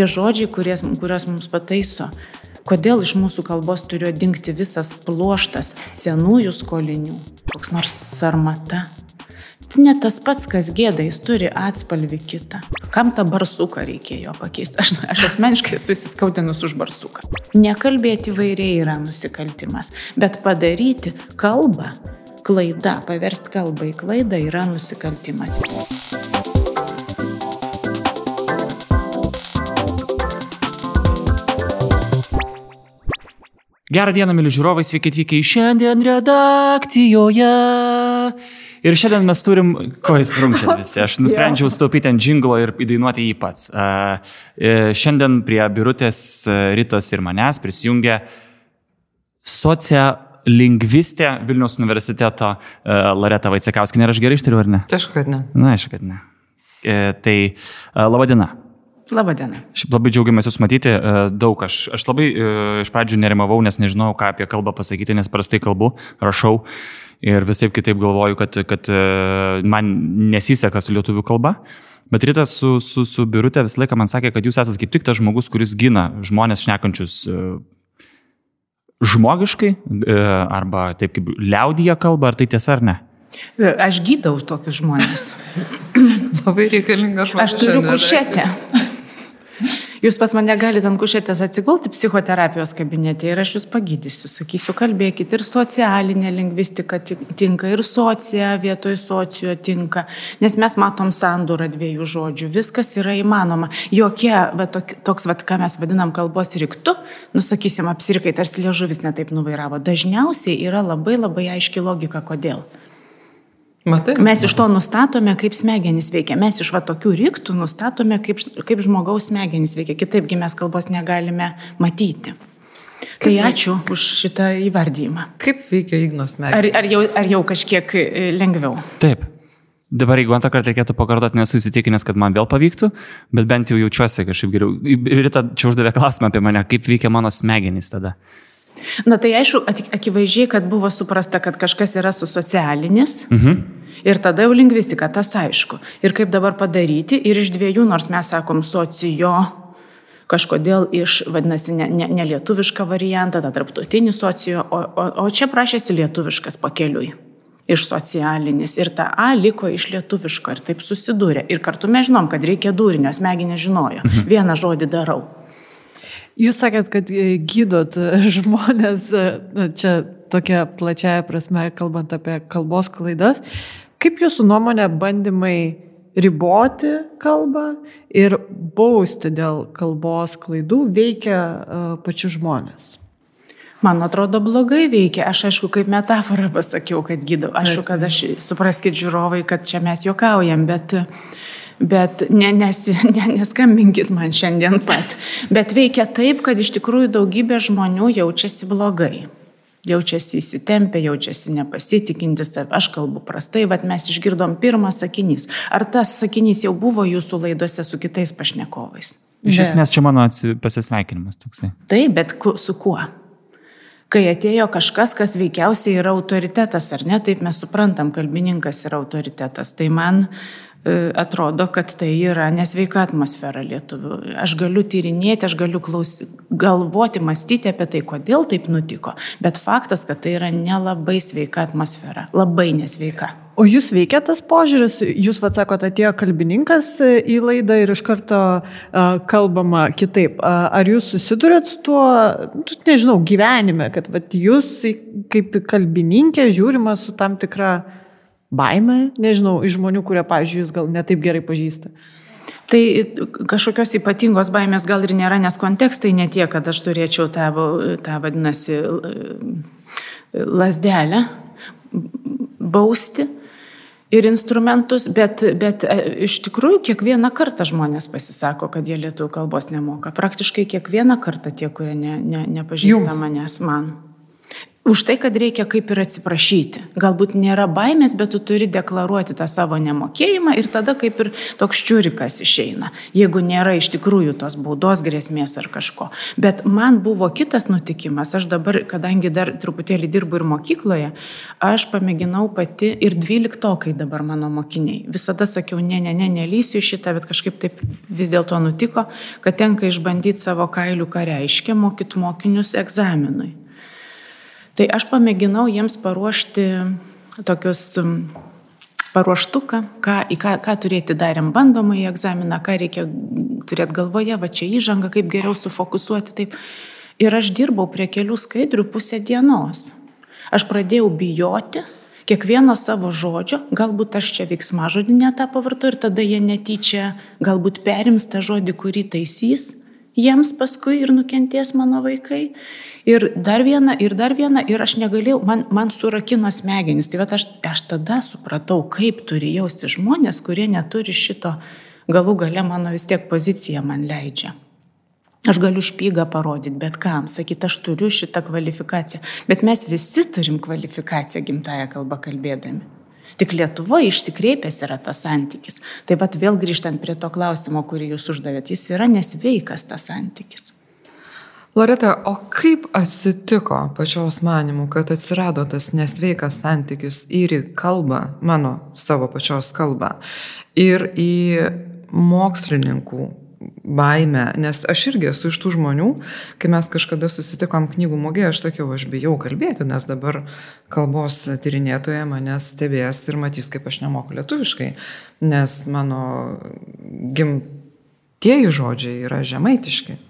tie žodžiai, kuries, kurios mums pataiso. Kodėl iš mūsų kalbos turėjo dingti visas pluoštas senųjų skolinių, koks nors sarmata. Tai ne tas pats, kas gėda, jis turi atspalvį kitą. Kam tą barsuką reikėjo pakeisti? Aš, aš asmeniškai susiskaudinus už barsuką. Nekalbėti vairiai yra nusikaltimas, bet padaryti kalbą, klaida, paversti kalbą į klaidą yra nusikaltimas. Gerą dieną, mėly žiūrovai, sveiki atvykę į šiandien redakcijoje. Ir šiandien mes turim, ko jis prumčia visi, aš nusprendžiau staupyti ant džinglo ir įdainuoti jį pats. Šiandien prie birutės rytos ir manęs prisijungia socialingvistė Vilniaus universiteto Lareta Vaicekauskinė. Ar aš gerai ištariu, ar ne? Aišku, kad ne. Na, aišku, kad ne. E, tai laba diena. Labadiena. Šiaip labai džiaugiamės Jūs matyti daug. Aš, aš labai iš pradžių nerimavau, nes nežinau, ką apie kalbą pasakyti, nes prastai kalbu, rašau ir visai kitaip galvoju, kad, kad man nesiseka su lietuvių kalba. Bet rytas su, su, su biurutė visą laiką man sakė, kad jūs esate kaip tik tas žmogus, kuris gina žmonės šnekančius žmogiškai arba taip kaip liaudyje kalba, ar tai tiesa ar ne? Aš gydau tokius žmonės. Labai reikalinga žmonės. Aš turiu kušetę. Jūs pas mane galite ant kušetės atsigulti psichoterapijos kabinete ir aš jūs pagydysiu. Sakysiu, kalbėkit ir socialinė lingvistika tinka, ir socija vietoj socijo tinka, nes mes matom sandūrą dviejų žodžių. Viskas yra įmanoma. Jokie, va, toks, va, ką mes vadinam kalbos riktu, nusakysim, apsirikai, tarsi liežuvis netaip nuvairavo. Dažniausiai yra labai labai aiški logika, kodėl. Matai? Mes iš to nustatome, kaip smegenys veikia. Mes iš va tokių riktų nustatome, kaip, kaip žmogaus smegenys veikia. Kitaipgi mes kalbos negalime matyti. Kaip tai ačiū už šitą įvardyjimą. Kaip veikia Ignos smegenys? Ar, ar, jau, ar jau kažkiek e, lengviau? Taip. Dabar jeigu antrą kartą reikėtų pakartoti, nesu įsitikinęs, kad man vėl pavyktų, bet bent jau jaučiuosi kažkaip geriau. Rita čia uždavė klausimą apie mane, kaip veikia mano smegenys tada. Na tai aišku, akivaizdžiai, kad buvo suprasta, kad kažkas yra su socialinis. Mhm. Ir tada jau lingvistika, tas aišku. Ir kaip dabar padaryti, ir iš dviejų, nors mes sakom socijo, kažkodėl iš, vadinasi, nelietuvišką ne, ne variantą, tą tarptautinį socijo, o, o, o čia prašėsi lietuviškas pakeliui. Iš socialinis. Ir ta A liko iš lietuviško ir taip susidūrė. Ir kartu mes žinom, kad reikia dūrinio, smegenė žinojo. Mhm. Vieną žodį darau. Jūs sakėt, kad e, gydot e, žmonės, e, čia tokia plačiaja prasme, kalbant apie kalbos klaidas. Kaip jūsų nuomonė bandymai riboti kalbą ir bausti dėl kalbos klaidų veikia pačius žmonės? Man atrodo, blogai veikia. Aš aišku, kaip metaforą pasakiau, kad gydau. Aišku, kad aš, supraskit žiūrovai, kad čia mes juokaujam, bet uh, Bet ne, nesi, ne, neskambinkit man šiandien pat. Bet veikia taip, kad iš tikrųjų daugybė žmonių jaučiasi blogai. Jaučiasi įsitempę, jaučiasi nepasitikintis, aš kalbu prastai, bet mes išgirdom pirmą sakinys. Ar tas sakinys jau buvo jūsų laidose su kitais pašnekovais? Iš esmės čia mano pasisveikinimas toksai. Taip, bet ku, su kuo? Kai atėjo kažkas, kas veikiausiai yra autoritetas, ar ne, taip mes suprantam, kalbininkas yra autoritetas. Tai man atrodo, kad tai yra nesveika atmosfera lietuvių. Aš galiu tyrinėti, aš galiu klausy, galvoti, mąstyti apie tai, kodėl taip nutiko, bet faktas, kad tai yra nelabai sveika atmosfera, labai nesveika. O jūs veikia tas požiūris, jūs atsakote, atėjo kalbininkas į laidą ir iš karto kalbama kitaip. Ar jūs susidurėt su tuo, nu, nežinau, gyvenime, kad vat, jūs kaip kalbininkė žiūrima su tam tikra uh, baimė, nežinau, iš žmonių, kurie, pavyzdžiui, jūs gal netaip gerai pažįsta? Tai kažkokios ypatingos baimės gal ir nėra, nes kontekstai ne tie, kad aš turėčiau tą, tą vadinasi, lasdelę bausti ir instrumentus, bet, bet e, iš tikrųjų kiekvieną kartą žmonės pasisako, kad jie lietuvių kalbos nemoka. Praktiškai kiekvieną kartą tie, kurie ne, ne, nepažįsta Jums. manęs, man. Už tai, kad reikia kaip ir atsiprašyti. Galbūt nėra baimės, bet tu turi deklaruoti tą savo nemokėjimą ir tada kaip ir toks čiurikas išeina, jeigu nėra iš tikrųjų tos baudos grėsmės ar kažko. Bet man buvo kitas nutikimas, aš dabar, kadangi dar truputėlį dirbu ir mokykloje, aš pamėginau pati ir dvyliktokai dabar mano mokiniai. Visada sakiau, ne, ne, ne, nelysiu šitą, bet kažkaip taip vis dėlto nutiko, kad tenka išbandyti savo kailių, ką reiškia mokyti mokinius egzaminui. Tai aš pamėginau jiems paruošti tokius paruoštuką, ką, ką, ką turėti darėm bandomąjį egzaminą, ką reikia turėti galvoje, va čia įžanga, kaip geriau sufokusuoti. Taip. Ir aš dirbau prie kelių skaidrių pusę dienos. Aš pradėjau bijoti kiekvieno savo žodžio, galbūt aš čia veiksma žodį netą pavartu ir tada jie netyčia galbūt perims tą žodį, kurį taisys jiems paskui ir nukentės mano vaikai. Ir dar viena, ir dar viena, ir aš negalėjau, man, man surakino smegenys. Tai aš, aš tada supratau, kaip turi jausti žmonės, kurie neturi šito, galų gale mano vis tiek pozicija man leidžia. Aš galiu špygą parodyti, bet kam, sakyti, aš turiu šitą kvalifikaciją. Bet mes visi turim kvalifikaciją gimtają kalbą kalbėdami. Tik Lietuvoje išsikreipęs yra tas santykis. Taip pat vėl grįžtant prie to klausimo, kurį jūs uždavėt, jis yra nesveikas tas santykis. Loreta, o kaip atsitiko pačios manimų, kad atsirado tas nesveikas santykis ir į kalbą, mano savo pačios kalbą, ir į mokslininkų baimę, nes aš irgi esu iš tų žmonių, kai mes kažkada susitikom knygų mugėje, aš sakiau, aš bijau kalbėti, nes dabar kalbos tyrinėtoje mane stebės ir matys, kaip aš nemoku lietuviškai, nes mano gimtieji žodžiai yra žemaitiški.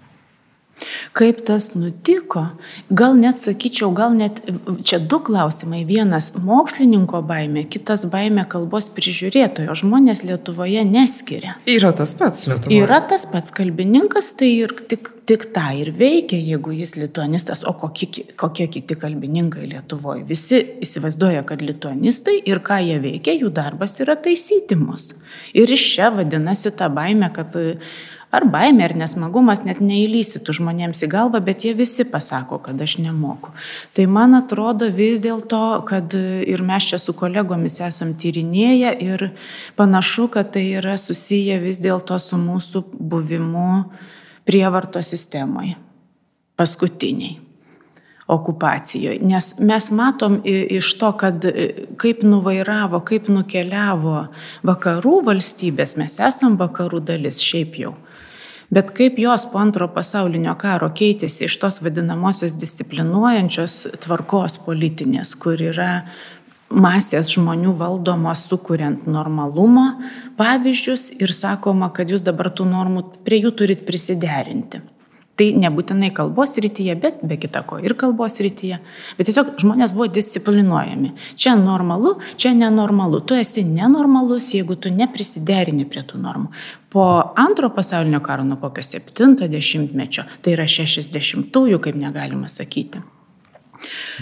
Kaip tas nutiko? Gal net sakyčiau, gal net čia du klausimai. Vienas - mokslininko baime, kitas baime kalbos prižiūrėtojo. Žmonės Lietuvoje neskiria. Yra tas pats Lietuvoje. Yra tas pats kalbininkas, tai ir tik, tik tą ir veikia, jeigu jis lituanistas, o kokie, kokie kiti kalbininkai Lietuvoje. Visi įsivaizduoja, kad lituanistai ir ką jie veikia, jų darbas yra taisyti mus. Ir iš čia vadinasi ta baime, kad ar baimė, ar nesmagumas, net neįlysitų žmonėms į galvą, bet jie visi pasako, kad aš nemoku. Tai man atrodo vis dėlto, kad ir mes čia su kolegomis esam tyrinėję ir panašu, kad tai yra susiję vis dėlto su mūsų buvimu prievarto sistemoje, paskutiniai okupacijoje. Nes mes matom iš to, kad kaip nuvairavo, kaip nukeliavo vakarų valstybės, mes esam vakarų dalis šiaip jau. Bet kaip jos po antro pasaulinio karo keitėsi iš tos vadinamosios disciplinuojančios tvarkos politinės, kur yra masės žmonių valdomos sukuriant normalumo pavyzdžius ir sakoma, kad jūs dabar tų normų prie jų turit prisiderinti. Tai nebūtinai kalbos rytyje, bet be kita ko ir kalbos rytyje. Bet tiesiog žmonės buvo disciplinuojami. Čia normalu, čia nenormalu. Tu esi nenormalus, jeigu tu neprisiderini prie tų normų. Po antro pasaulinio karo, nuo kokio 70-mečio, tai yra 60-ųjų, kaip negalima sakyti.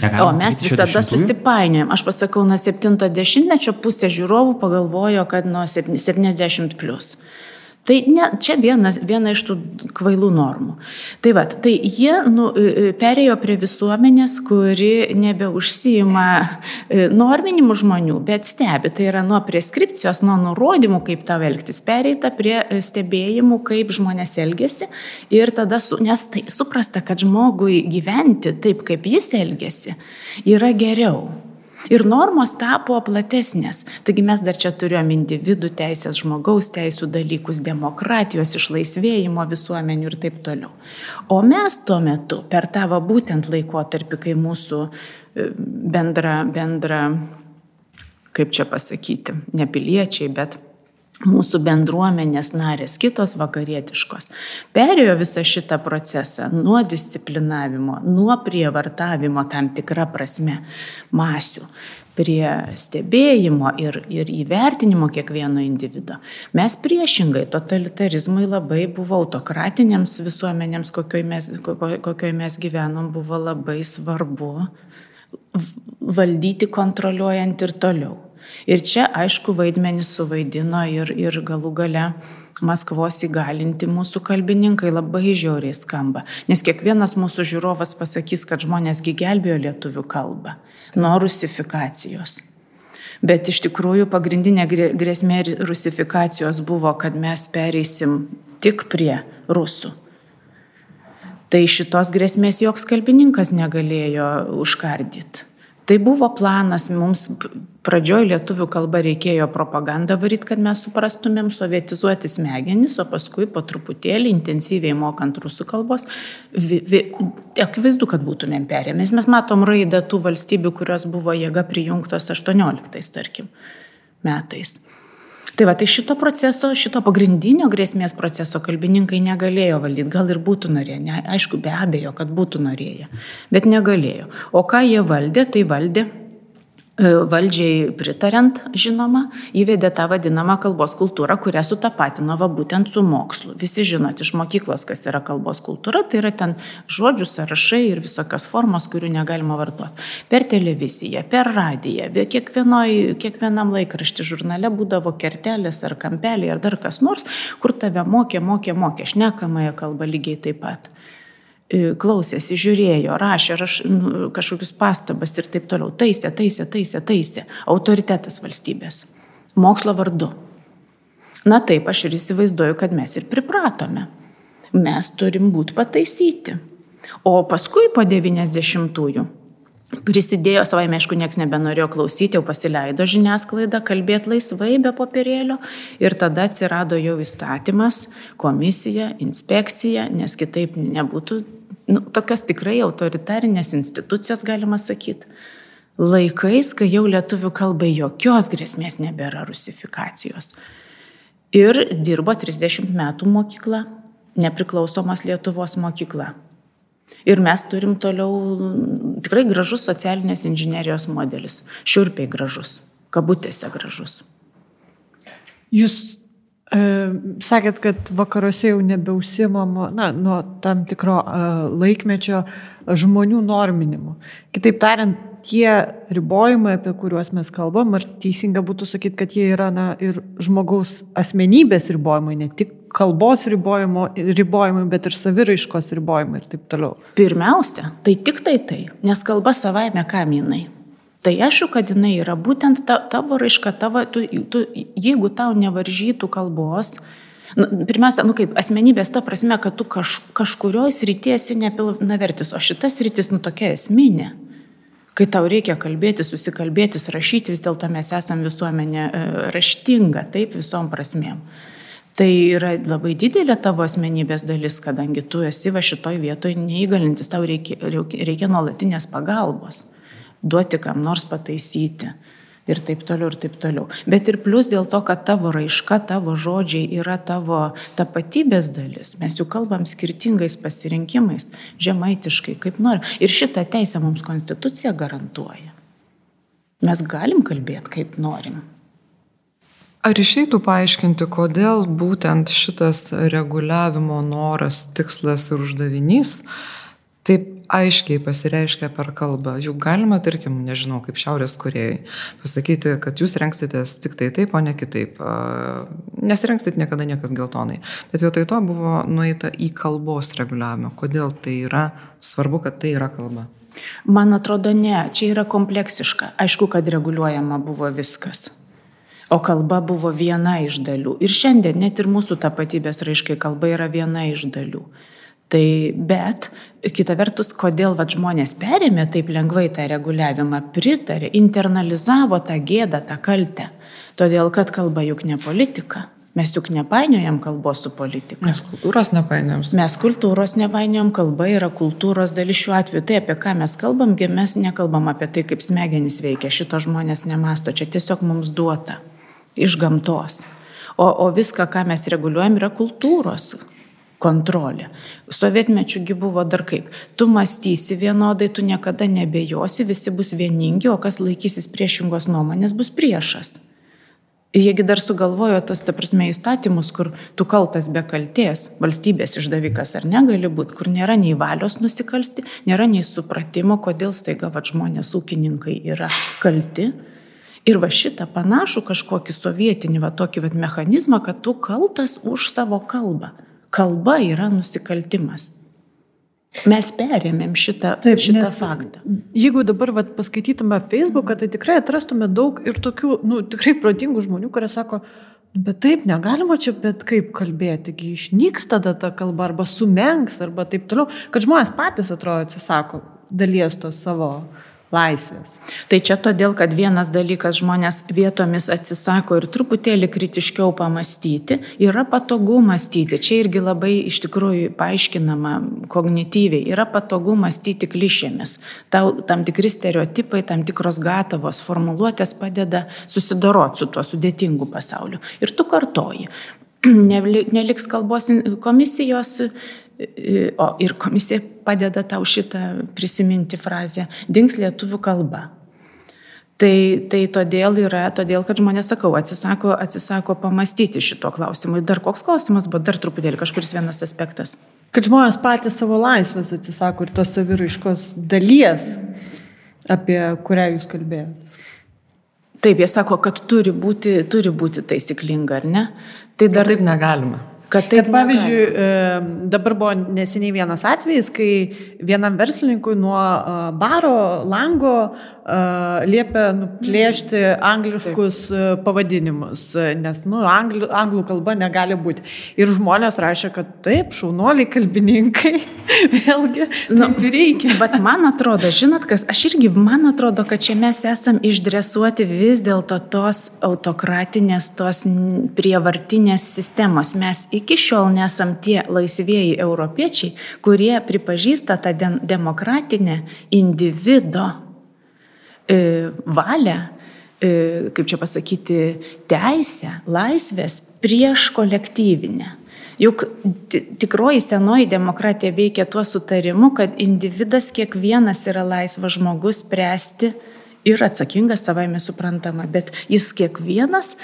Negalima o mes visada susipainiojam. Aš pasakau, nuo 70-mečio pusė žiūrovų pagalvojo, kad nuo 70 plus. Tai ne, čia viena, viena iš tų kvailų normų. Tai va, tai jie nu, perėjo prie visuomenės, kuri nebeužsijima norminimu žmonių, bet stebi. Tai yra nuo preskripcijos, nuo nurodymų, kaip tau elgtis, pereita prie stebėjimų, kaip žmonės elgesi. Ir tada, su, nes tai suprasta, kad žmogui gyventi taip, kaip jis elgesi, yra geriau. Ir normos tapo platesnės. Taigi mes dar čia turėjom individų teisės, žmogaus teisų dalykus, demokratijos išlaisvėjimo visuomenių ir taip toliau. O mes tuo metu, per tavo būtent laikotarpį, kai mūsų e, bendra, bendra, kaip čia pasakyti, ne piliečiai, bet mūsų bendruomenės narės, kitos vakarietiškos, perėjo visą šitą procesą nuo disciplinavimo, nuo prievartavimo tam tikrą prasme masių prie stebėjimo ir, ir įvertinimo kiekvieno individo. Mes priešingai totalitarizmui labai buvo autokratinėms visuomenėms, kokioje mes, kokioj mes gyvenom, buvo labai svarbu valdyti kontroliuojant ir toliau. Ir čia, aišku, vaidmenį suvaidino ir, ir galų gale Maskvos įgalinti mūsų kalbininkai labai žiauriai skamba. Nes kiekvienas mūsų žiūrovas pasakys, kad žmonėsgi gelbėjo lietuvių kalbą nuo rusifikacijos. Bet iš tikrųjų pagrindinė grėsmė rusifikacijos buvo, kad mes pereisim tik prie rusų. Tai šitos grėsmės joks kalbininkas negalėjo užkardyti. Tai buvo planas, mums pradžioj lietuvių kalba reikėjo propagandą varyti, kad mes suprastumėm sovietizuoti smegenis, o paskui po truputėlį intensyviai mokant rusų kalbos, akivaizdu, kad būtumėm perėmės. Mes matom raidą tų valstybių, kurios buvo jėga prijungtos 18, tarkim, metais. Tai va, tai šito proceso, šito pagrindinio grėsmės proceso kalbininkai negalėjo valdyti. Gal ir būtų norėję, ne, aišku, be abejo, kad būtų norėję, bet negalėjo. O ką jie valdė, tai valdė valdžiai pritarent, žinoma, įvedė tą vadinamą kalbos kultūrą, kurią sutapatino va būtent su mokslu. Visi žinot iš mokyklos, kas yra kalbos kultūra, tai yra ten žodžių sąrašai ir visokios formos, kurių negalima vartoti. Per televiziją, per radiją, kiekvienam laikraštį žurnale būdavo kertelės ar kampeliai ar dar kas nors, kur tave mokė, mokė, mokė, šnekamąją kalbą lygiai taip pat klausėsi, žiūrėjo, rašė raš, nu, kažkokius pastabas ir taip toliau. Taisė, taisė, taisė, taisė. Autoritetas valstybės. Mokslo vardu. Na taip, aš ir įsivaizduoju, kad mes ir pripratome. Mes turim būti pataisyti. O paskui po 90-ųjų Prisidėjo savaime, aišku, niekas nebenorėjo klausyti, jau pasileido žiniasklaida, kalbėti laisvai be popierėlio ir tada atsirado jau įstatymas, komisija, inspekcija, nes kitaip nebūtų nu, tokios tikrai autoritarinės institucijos, galima sakyti. Laikais, kai jau lietuvių kalbai jokios grėsmės nebėra rusifikacijos. Ir dirbo 30 metų mokykla, nepriklausomos Lietuvos mokykla. Ir mes turim toliau tikrai gražus socialinės inžinierijos modelis. Šiurpiai gražus, kabutėse gražus. Jūs e, sakėt, kad vakaruose jau nebeusimama, na, nuo tam tikro e, laikmečio žmonių norminimu. Kitaip tariant, tie ribojimai, apie kuriuos mes kalbam, ar teisinga būtų sakyti, kad jie yra na, ir žmogaus asmenybės ribojimai, ne tik kalbos ribojimai, bet ir saviraiškos ribojimai ir taip toliau. Pirmiausia, tai tik tai tai, nes kalba savaime kaminai. Tai aišku, kad jinai yra būtent ta, tavo raiška, tavo, tu, tu, jeigu tau nevaržytų kalbos, nu, pirmiausia, nu kaip asmenybės ta prasme, kad tu kaž, kažkurioje srityje esi nepilnavertis, o šitas sritis, nu tokia esminė. Kai tau reikia kalbėti, susikalbėtis, rašyti, vis dėlto mes esame visuomenė e, raštinga, taip visom prasmėm. Tai yra labai didelė tavo asmenybės dalis, kadangi tu esi va šitoj vietoje neįgalintis, tau reikia, reikia nuolatinės pagalbos, duoti kam nors pataisyti ir taip toliau, ir taip toliau. Bet ir plus dėl to, kad tavo raiška, tavo žodžiai yra tavo tapatybės dalis. Mes jau kalbam skirtingais pasirinkimais, žemaitiškai, kaip norim. Ir šitą teisę mums konstitucija garantuoja. Mes galim kalbėti, kaip norim. Ar išeitų paaiškinti, kodėl būtent šitas reguliavimo noras, tikslas ir uždavinys taip aiškiai pasireiškia per kalbą. Juk galima, tarkim, nežinau, kaip Šiaurės Korejai, pasakyti, kad jūs renksitės tik tai taip, o ne kitaip. Nesirengsit niekada niekas geltonai. Bet vietoj to buvo nueita į kalbos reguliavimą. Kodėl tai yra svarbu, kad tai yra kalba? Man atrodo, ne, čia yra kompleksiška. Aišku, kad reguliuojama buvo viskas. O kalba buvo viena iš dalių. Ir šiandien net ir mūsų tapatybės raiškai kalba yra viena iš dalių. Tai bet, kita vertus, kodėl va, žmonės perėmė taip lengvai tą reguliavimą, pritarė, internalizavo tą gėdą, tą kaltę. Todėl, kad kalba juk ne politika. Mes juk nepainiojam kalbos su politika. Mes kultūros nepainiojam. Mes kultūros nepainiojam, kalba yra kultūros dalis šiuo atveju. Tai apie ką mes kalbam, mes nekalbam apie tai, kaip smegenys veikia. Šito žmonės nemasto, čia tiesiog mums duota iš gamtos. O, o viską, ką mes reguliuojam, yra kultūros kontrolė. Sovietmečiųgi buvo dar kaip. Tu mąstysi vienodai, tu niekada nebejosi, visi bus vieningi, o kas laikysis priešingos nuomonės bus priešas. Jiegi dar sugalvojo tos, ta prasme, įstatymus, kur tu kaltas be kalties, valstybės išdavikas ar negali būti, kur nėra nei valios nusikalsti, nėra nei supratimo, kodėl staiga va žmonės ūkininkai yra kalti, Ir va šitą panašų kažkokį sovietinį, va tokį va mechanizmą, kad tu kaltas už savo kalbą. Kalba yra nusikaltimas. Mes perėmėm šitą, Taip, šitą nes, faktą. Jeigu dabar vat, paskaitytume Facebooką, tai tikrai atrastume daug ir tokių, nu, tikrai protingų žmonių, kurie sako, nu, bet taip, negalima čia bet kaip kalbėti, išnyks tada ta kalba arba sumenks arba taip toliau, kad žmonės patys atrodo atsisako dalies to savo uh, laisvės. Tai čia todėl, kad vienas dalykas žmonės vietomis atsisako ir truputėlį kritiškiau pamastyti, yra patogu mąstyti. Čia irgi labai iš tikrųjų paaiškinama kognityviai, yra patogu mąstyti klišėmis. Tau, tam tikri stereotipai, tam tikros gatavos formuluotės padeda susidoroti su tuo sudėtingu pasauliu. Ir tu kartoji. Neliks kalbos komisijos O ir komisija padeda tau šitą prisiminti frazę - dings lietuvių kalba. Tai, tai todėl yra, todėl, kad žmonės, sakau, atsisako, atsisako pamastyti šito klausimu. Dar koks klausimas, bet dar truputėlį kažkuris vienas aspektas. Kad žmonės patys savo laisvės atsisako ir tos saviraiškos dalies, apie kurią jūs kalbėjote. Taip, jie sako, kad turi būti, turi būti taisyklinga, ar ne? Tai dar taip negalima. Kad, taip, kad pavyzdžiui, negali. dabar buvo neseniai vienas atvejis, kai vienam verslininkui nuo baro lango liepia nuplėšti angliškus taip. pavadinimus, nes nu, anglų, anglų kalba negali būti. Ir žmonės rašė, kad taip, šaunuoliai kalbininkai, vėlgi, nu, reikia. Bet man atrodo, žinot kas, aš irgi, man atrodo, kad čia mes esam išdresuoti vis dėlto tos autokratinės, tos prievartinės sistemos. Mes iki šiol nesam tie laisvėjai europiečiai, kurie pripažįsta tą demokratinę individo E, valią, e, kaip čia pasakyti, teisę, laisvės prieš kolektyvinę. Juk tikroji senoji demokratija veikia tuo sutarimu, kad individas kiekvienas yra laisvas žmogus spręsti ir atsakingas savaime suprantama, bet jis kiekvienas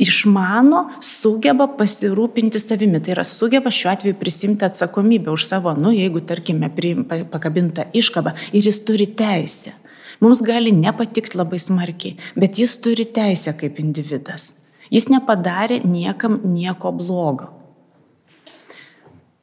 išmano, sugeba pasirūpinti savimi. Tai yra sugeba šiuo atveju prisimti atsakomybę už savo, nu, jeigu, tarkime, pakabinta iškaba ir jis turi teisę. Mums gali nepatikti labai smarkiai, bet jis turi teisę kaip individas. Jis nepadarė niekam nieko blogo.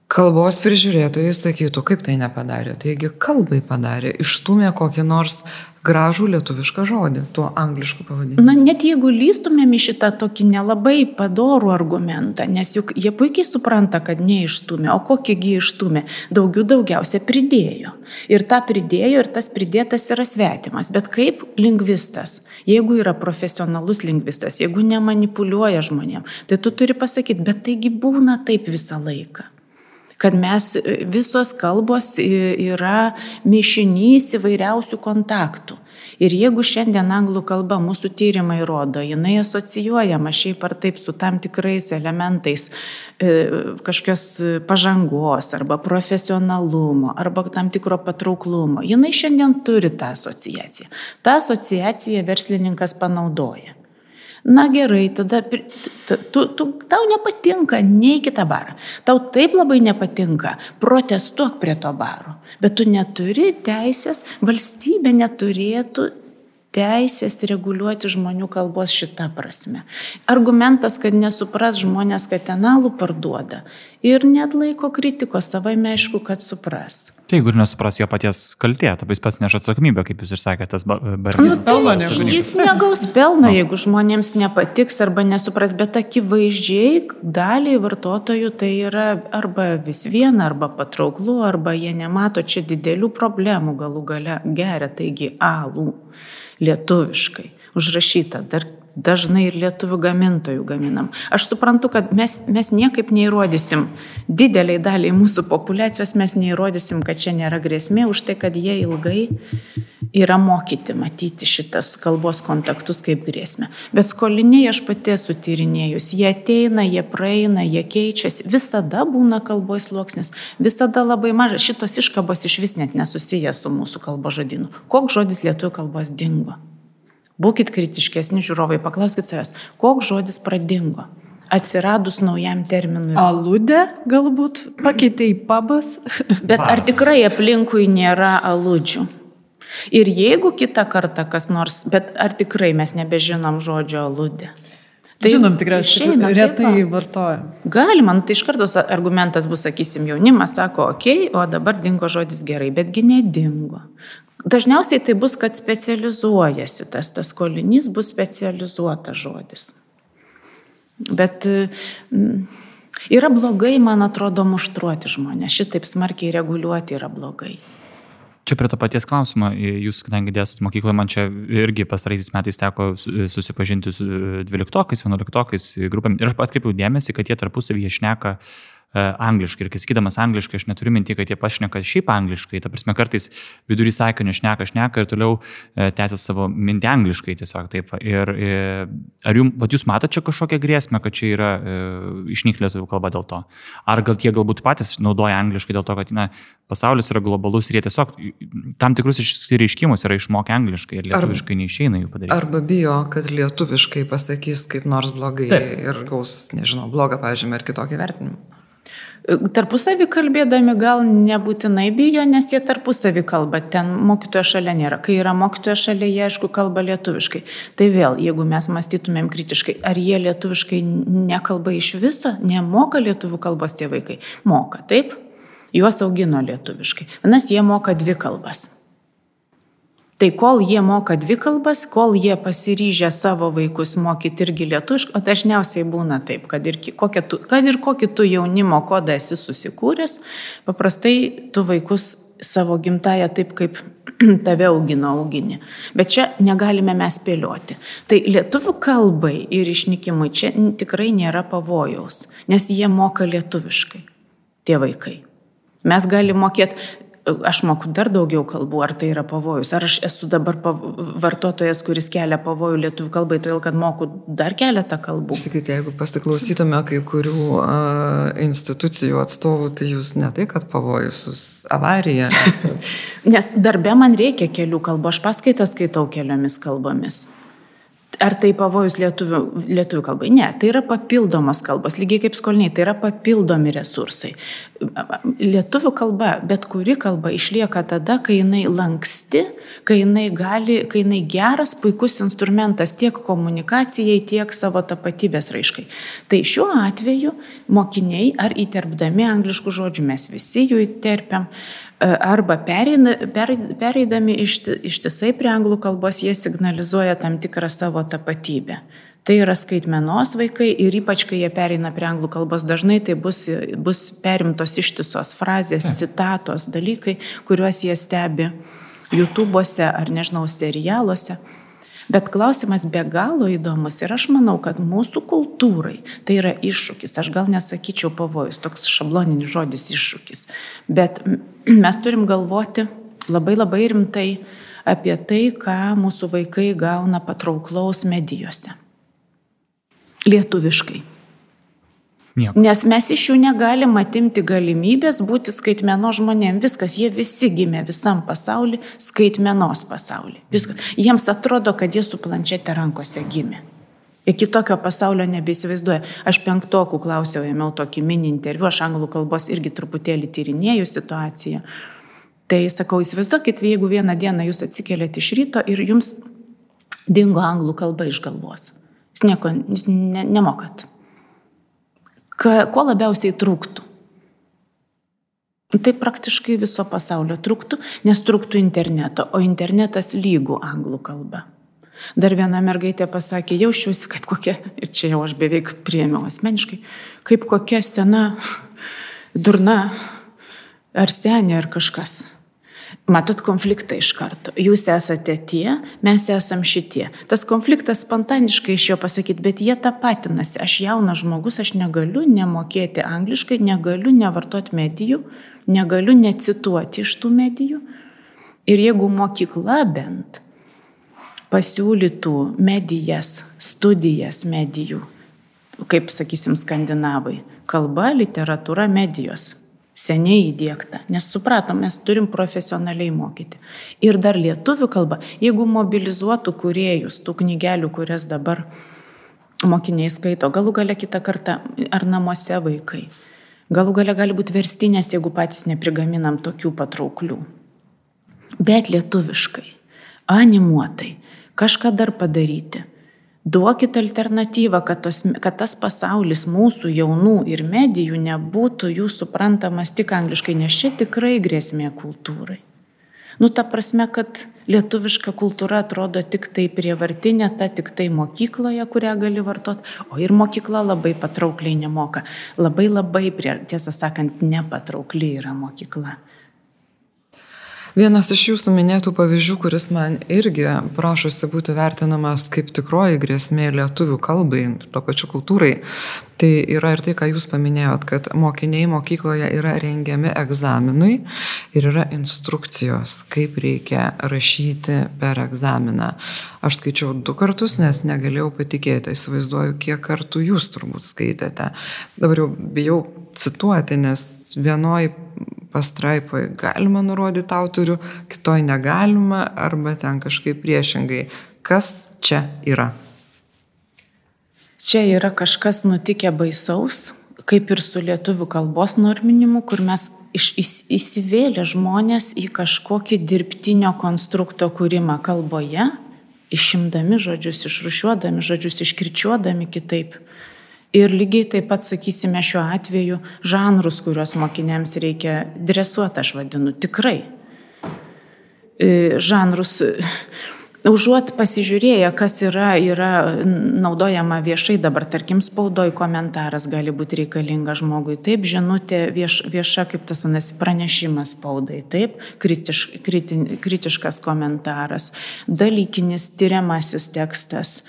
Kalbos prižiūrėtojai sakytų, kaip tai nepadarė. Taigi kalbai padarė, išstumė kokį nors gražų lietuvišką žodį, tuo anglišku pavadinimu. Na, net jeigu lystumėm į šitą tokį nelabai padorų argumentą, nes juk jie puikiai supranta, kad neišstumė, o kokįgi išstumė, daugiau daugiausia pridėjo. Ir tą pridėjo, ir tas pridėtas yra svetimas. Bet kaip lingvistas, jeigu yra profesionalus lingvistas, jeigu nemanipuliuoja žmonėm, tai tu turi pasakyti, bet taigi būna taip visą laiką kad mes visos kalbos yra mišinys įvairiausių kontaktų. Ir jeigu šiandien anglų kalba mūsų tyrimai rodo, jinai asocijuojama šiaip ar taip su tam tikrais elementais e, kažkokios pažangos arba profesionalumo arba tam tikro patrauklumo, jinai šiandien turi tą asociaciją. Ta asociacija verslininkas panaudoja. Na gerai, tada tu, tu, tau nepatinka, nei kitą barą. Tau taip labai nepatinka, protestuok prie to baro. Bet tu neturi teisės, valstybė neturėtų teisės reguliuoti žmonių kalbos šitą prasme. Argumentas, kad nesupras žmonės, kad tenalų parduoda ir net laiko kritikos, savai aišku, kad supras. Tai jeigu ir nesupras jo paties kaltė, tada jis pats neša atsakomybę, kaip jūs ir sakėte, tas barnis. Nu, tai jis negaus pelno, no. jeigu žmonėms nepatiks arba nesupras, bet akivaizdžiai daliai vartotojų tai yra arba vis viena, arba patrauklu, arba jie nemato čia didelių problemų galų gale geria, taigi alų lietuviškai užrašyta. Dar dažnai ir lietuvių gamintojų gaminam. Aš suprantu, kad mes, mes niekaip neįrodysim, dideliai daliai mūsų populacijos mes neįrodysim, kad čia nėra grėsmė už tai, kad jie ilgai yra mokyti matyti šitas kalbos kontaktus kaip grėsmę. Bet skoliniai aš pati esu tyrinėjus, jie ateina, jie praeina, jie keičiasi, visada būna kalbos sluoksnis, visada labai mažas, šitos iškabos iš vis net nesusijęs su mūsų kalbo žodinu. Koks žodis lietuvių kalbos dingo? Būkit kritiškesni žiūrovai, paklauskit savęs, koks žodis pradingo atsiradus naujam terminui. Aludė galbūt pakeitė į pabas. Bet ar tikrai aplinkui nėra aludžių? Ir jeigu kitą kartą kas nors, bet ar tikrai mes nebežinom žodžio aludė? Tai Žinom, tikriausiai retai vartojam. Galima, nu, tai iš karto argumentas bus, sakysim, jaunimas sako, okei, okay, o dabar dingo žodis gerai, betgi nedingo. Dažniausiai tai bus, kad specializuojasi tas, tas kolinys bus specializuotas žodis. Bet mm, yra blogai, man atrodo, muštruoti žmonės, šitaip smarkiai reguliuoti yra blogai. Čia prie to paties klausimo, jūs, kadangi dėstot mokykloje, man čia irgi pastaraisiais metais teko susipažinti su dvyliktokais, vienuoliktokais grupėm ir aš atkreipiau dėmesį, kad jie tarpusavyje šneka uh, angliškai. Ir kai sakydamas angliškai, aš neturiu minti, kad jie pašneka šiaip angliškai. Ta prasme, kartais vidurį sakinio šneka, šneka ir toliau e, tęsia savo mintį angliškai tiesiog taip. Ir, e, ar jums, vat jūs matote čia kažkokią grėsmę, kad čia yra e, išnykti lietuvių kalba dėl to? Ar gal tie galbūt patys naudoja angliškai dėl to, kad na, pasaulis yra globalus ir jie tiesiog tam tikrus išsireiškimus yra išmokę angliškai ir lietuviškai Ar, neišeina jų padaryti. Arba bijo, kad lietuviškai pasakys kaip nors blogai Taip. ir gaus, nežinau, blogą pažymį ar kitokį vertinimą. Tarpusavį kalbėdami gal nebūtinai bijo, nes jie tarpusavį kalba, ten mokytojo šalia nėra. Kai yra mokytojo šalia, jie aišku kalba lietuviškai. Tai vėl, jeigu mes mąstytumėm kritiškai, ar jie lietuviškai nekalba iš viso, nemoka lietuvių kalbos tie vaikai? Moka, taip? Juos augino lietuviškai. Vienas jie moka dvi kalbas. Tai kol jie moka dvi kalbas, kol jie pasiryžę savo vaikus mokyti irgi lietuviškai, o dažniausiai būna taip, kad ir, tu, kad ir kokį tu jaunimo kodą esi susikūręs, paprastai tu vaikus savo gimtają taip, kaip tave augino augini. Bet čia negalime mes spėlioti. Tai lietuvių kalbai ir išnykimui čia tikrai nėra pavojaus, nes jie moka lietuviškai, tie vaikai. Mes galime mokėti, aš moku dar daugiau kalbų, ar tai yra pavojus, ar aš esu dabar vartotojas, kuris kelia pavojų lietuvių kalbai, todėl kad moku dar keletą kalbų. Sakyti, jeigu pasiklausytume kai kurių a, institucijų atstovų, tai jūs ne tai, kad pavojus, jūs avarija. Nes darbe man reikia kelių kalbų, aš paskaitas skaitau keliomis kalbomis. Ar tai pavojus lietuvių, lietuvių kalbai? Ne, tai yra papildomos kalbos, lygiai kaip skoliniai, tai yra papildomi resursai. Lietuvių kalba, bet kuri kalba išlieka tada, kai jinai lanksti, kai jinai, gali, kai jinai geras, puikus instrumentas tiek komunikacijai, tiek savo tapatybės raiškai. Tai šiuo atveju mokiniai ar įterpdami angliškų žodžių, mes visi jų įterpiam, arba pereina, pereidami ištisai prie anglų kalbos, jie signalizuoja tam tikrą savo tapatybę. Tai yra skaitmenos vaikai ir ypač, kai jie pereina prie anglų kalbos, dažnai tai bus, bus perimtos ištisos frazės, citatos, dalykai, kuriuos jie stebi YouTube'ose ar, nežinau, serialuose. Bet klausimas be galo įdomus ir aš manau, kad mūsų kultūrai tai yra iššūkis. Aš gal nesakyčiau pavojus, toks šabloninis žodis iššūkis. Bet mes turim galvoti labai labai rimtai apie tai, ką mūsų vaikai gauna patrauklaus medijose. Lietuviškai. Nieko. Nes mes iš jų negalim atimti galimybės būti skaitmeno žmonėm. Viskas, jie visi gimė visam pasauliu, skaitmenos pasauliu. Viskas. Jiems atrodo, kad jie su planšetė rankose gimė. Iki tokio pasaulio nebeįsivaizduoja. Aš penktokų klausiau, ėmiau tokį mini interviu, aš anglų kalbos irgi truputėlį tyrinėjau situaciją. Tai sakau, įsivaizduokit, jeigu vieną dieną jūs atsikeliat iš ryto ir jums dingo anglų kalba iš galvos. Jūs nieko jūs ne, nemokat ko labiausiai trūktų. Tai praktiškai viso pasaulio trūktų, nes trūktų interneto, o internetas lygų anglų kalba. Dar viena mergaitė pasakė, jaučiuosi kaip kokia, ir čia jau aš beveik priėmiau asmeniškai, kaip kokia sena, durna, ar senė, ar kažkas. Matot konfliktą iš karto. Jūs esate tie, mes esam šitie. Tas konfliktas spontaniškai iš jo pasakyti, bet jie tapatinasi. Aš jaunas žmogus, aš negaliu nemokėti angliškai, negaliu nevartoti medijų, negaliu necituoti iš tų medijų. Ir jeigu mokykla bent pasiūlytų medijas, studijas medijų, kaip sakysim skandinavai, kalba, literatūra, medijos, seniai įdėkta, nes supratom, mes turim profesionaliai mokyti. Ir dar lietuvių kalba, jeigu mobilizuotų kuriejus tų knygelių, kurias dabar mokiniai skaito, galų gale kitą kartą ar namuose vaikai. Galų gale gali būti verstinės, jeigu patys neprigaminam tokių patrauklių. Bet lietuviškai, animuotai, kažką dar padaryti. Duokit alternatyvą, kad, tos, kad tas pasaulis mūsų jaunų ir medijų nebūtų jų suprantamas tik angliškai, nes čia tikrai grėsmė kultūrai. Nu, ta prasme, kad lietuviška kultūra atrodo tik tai prievartinė, ta tik tai mokykloje, kurią gali vartoti, o ir mokykla labai patraukliai nemoka. Labai labai, prie, tiesą sakant, nepatraukliai yra mokykla. Vienas iš jūsų minėtų pavyzdžių, kuris man irgi prašosi būti vertinamas kaip tikroji grėsmė lietuvių kalbai, to pačiu kultūrai, tai yra ir tai, ką jūs paminėjot, kad mokiniai mokykloje yra rengiami egzaminui ir yra instrukcijos, kaip reikia rašyti per egzaminą. Aš skaičiau du kartus, nes negalėjau patikėti, įsivaizduoju, kiek kartų jūs turbūt skaitėte. Dabar jau bijau cituoti, nes vienoj pastraipoje galima nurodyti autorių, kitoj negalima, arba ten kažkaip priešingai. Kas čia yra? Čia yra kažkas nutikę baisaus, kaip ir su lietuvių kalbos norminimu, kur mes iš, įs, įsivėlė žmonės į kažkokį dirbtinio konstrukto kūrimą kalboje, išimdami žodžius, išrušiuodami žodžius, iškirčiuodami kitaip. Ir lygiai taip pat, sakysime, šiuo atveju žanrus, kuriuos mokiniams reikia dresuoti, aš vadinu tikrai. E, žanrus, užuot pasižiūrėję, kas yra, yra naudojama viešai, dabar tarkim spaudoj komentaras gali būti reikalingas žmogui, taip, žinutė vieš, vieša, kaip tas vadinasi, pranešimas spaudai, taip, kritiš, kriti, kritiškas komentaras, dalykinis tyriamasis tekstas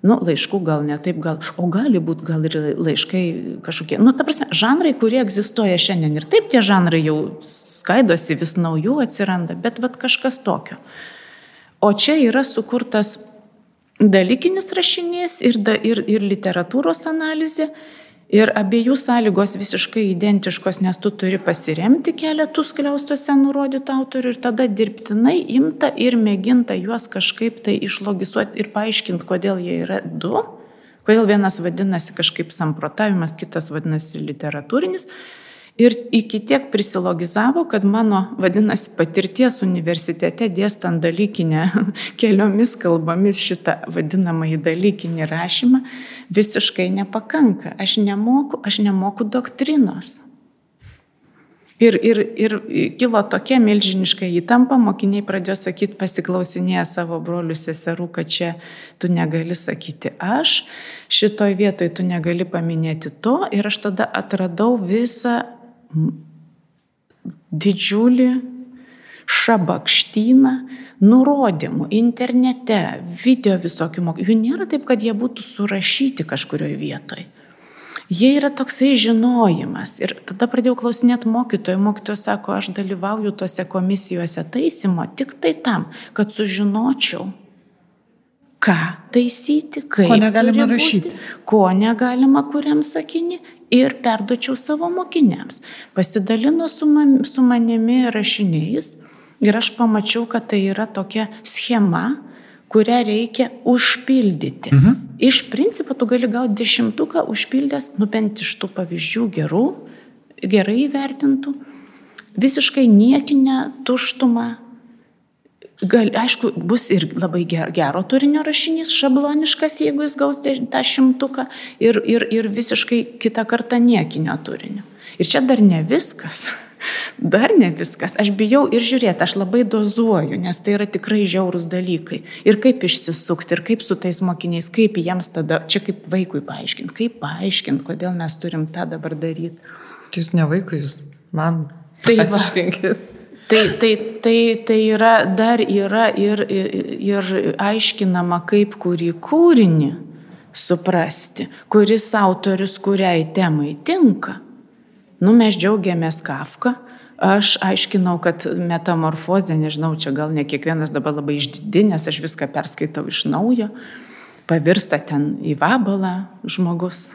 Nu, laiškų gal ne taip, gal, o gali būti gal ir laiškai kažkokie. Nu, ta prasme, žanrai, kurie egzistuoja šiandien ir taip tie žanrai jau skaidosi, vis naujų atsiranda, bet vad kažkas tokio. O čia yra sukurtas dalykinis rašinys ir, da, ir, ir literatūros analizė Ir abiejų sąlygos visiškai identiškos, nes tu turi pasiremti keletų skliaustuose nurodytų autorių ir tada dirbtinai imta ir mėginta juos kažkaip tai išlogisuoti ir paaiškinti, kodėl jie yra du, kodėl vienas vadinasi kažkaip samprotavimas, kitas vadinasi literatūrinis. Ir iki tiek prisilogizavo, kad mano, vadinasi, patirties universitete dėstant dalykinę keliomis kalbomis šitą vadinamąjį dalykinį rašymą visiškai nepakanka. Aš nemoku, aš nemoku doktrinos. Ir, ir, ir kilo tokia milžiniška įtampa, mokiniai pradėjo sakyti, pasiklausinėję savo brolių seserų, kad čia tu negali sakyti aš, šitoj vietoj tu negali paminėti to. Ir aš tada atradau visą didžiulį šabakštyną nurodymų internete, video visokių mokymų. Jų nėra taip, kad jie būtų surašyti kažkurioje vietoje. Jie yra toksai žinojimas. Ir tada pradėjau klausinėti mokytojų. Mokytojas sako, aš dalyvauju tose komisijose taisymo tik tai tam, kad sužinočiau, ką taisyti, kaip. Ko negalima rašyti. Ko negalima kuriam sakinį ir perdočiau savo mokiniams. Pasidalino su, man, su manimi rašiniais ir aš pamačiau, kad tai yra tokia schema, kurią reikia užpildyti. Mhm. Iš principo tu gali gauti dešimtuką užpildęs, nu bent iš tų pavyzdžių gerų, gerai įvertintų, visiškai niekinę tuštumą, Gal, aišku, bus ir labai ger, gero turinio rašinys, šabloniškas, jeigu jis gaus tą šimtuką, ir, ir, ir visiškai kitą kartą niekinio turinio. Ir čia dar ne viskas. Dar ne viskas. Aš bijau ir žiūrėti, aš labai dozuoju, nes tai yra tikrai žiaurūs dalykai. Ir kaip išsisukti, ir kaip su tais mokiniais, kaip jiems tada, čia kaip vaikui paaiškinti, kaip paaiškinti, kodėl mes turim tą dabar daryti. Tai jūs ne vaikui, jūs man. Tai paaiškinkit. Tai, tai, tai, tai yra, dar yra ir, ir aiškinama, kaip kurį kūrinį suprasti, kuris autorius kuriai temai tinka. Nu, mes džiaugiamės Kafka, aš aiškinau, kad metamorfozė, nežinau, čia gal ne kiekvienas dabar labai išdidinės, aš viską perskaitau iš naujo, pavirsta ten į vabalą žmogus.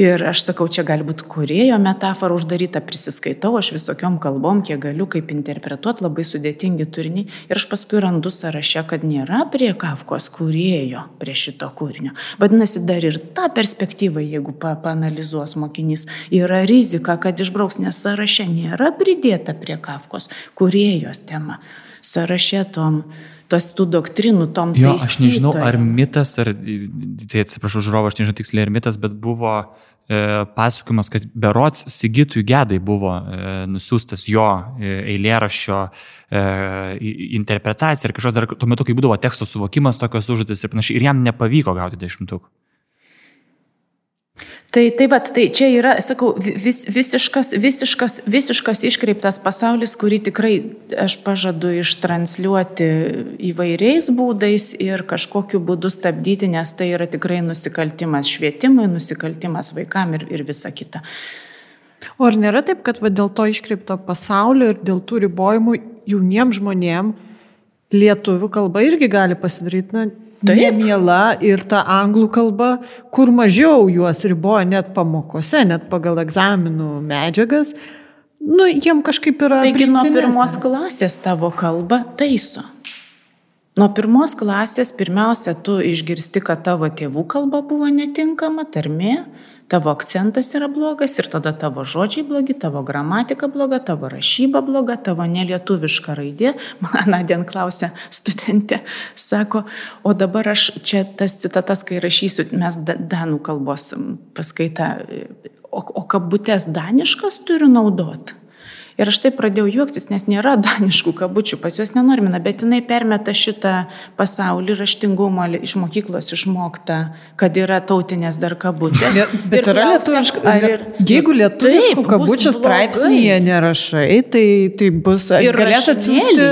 Ir aš sakau, čia gali būti kurėjo metafora uždaryta, prisiskaitau aš visokiom kalbom, kiek galiu, kaip interpretuoti, labai sudėtingi turiniai. Ir aš paskui randu sąraše, kad nėra prie Kafkos kurėjo prie šito kūrinio. Vadinasi, dar ir tą perspektyvą, jeigu pa paanalizuos mokinys, yra rizika, kad išbrauks, nes sąraše nėra pridėta prie Kafkos kurėjos tema. Sąraše tom tos tų doktrinų, tom jo, aš nežinau, ar mitas, ar, tai atsiprašau, žiūrovą, aš nežinau tiksliai, ar mitas, bet buvo e, pasakojimas, kad berots Sigitui Gedai buvo e, nusiųstas jo e, eilėraščio e, interpretacija ir kažkas dar tuo metu, kai būdavo teksto suvokimas, tokios užduotis ir panašiai, ir jam nepavyko gauti dešimtukų. Tai taip pat, tai čia yra, sakau, vis, visiškas, visiškas, visiškas iškreiptas pasaulis, kurį tikrai aš pažadu ištranšiuoti įvairiais būdais ir kažkokiu būdu stabdyti, nes tai yra tikrai nusikaltimas švietimui, nusikaltimas vaikam ir, ir visa kita. O ar nėra taip, kad va, dėl to iškreipto pasaulio ir dėl tų ribojimų jauniems žmonėms lietuvių kalba irgi gali pasidaryti, na, nemiela ir ta anglų kalba, kur mažiau juos riboja net pamokose, net pagal egzaminų medžiagas, nu, jiem kažkaip yra. Taigi nuo pirmos klasės tavo kalba taiso. Nuo pirmos klasės pirmiausia, tu išgirsti, kad tavo tėvų kalba buvo netinkama, tarmė, tavo akcentas yra blogas ir tada tavo žodžiai blogi, tavo gramatika bloga, tavo rašyba bloga, tavo nelietuviška raidė. Man Nadien klausė studentė, sako, o dabar aš čia tas citatas, kai rašysiu, mes danų kalbos paskaitą, o, o kabutės daniškas turiu naudoti. Ir aš taip pradėjau juoktis, nes nėra daniškų kabučių, pas juos nenormina, bet jinai permeta šitą pasaulį raštingumo iš mokyklos išmoktą, kad yra tautinės dar kabutės. Bet, bet yra lietuviškų. Ir, jeigu lietuviškų kabučių straipsnėje nerašai, tai, tai bus. Ir galės atsiųsti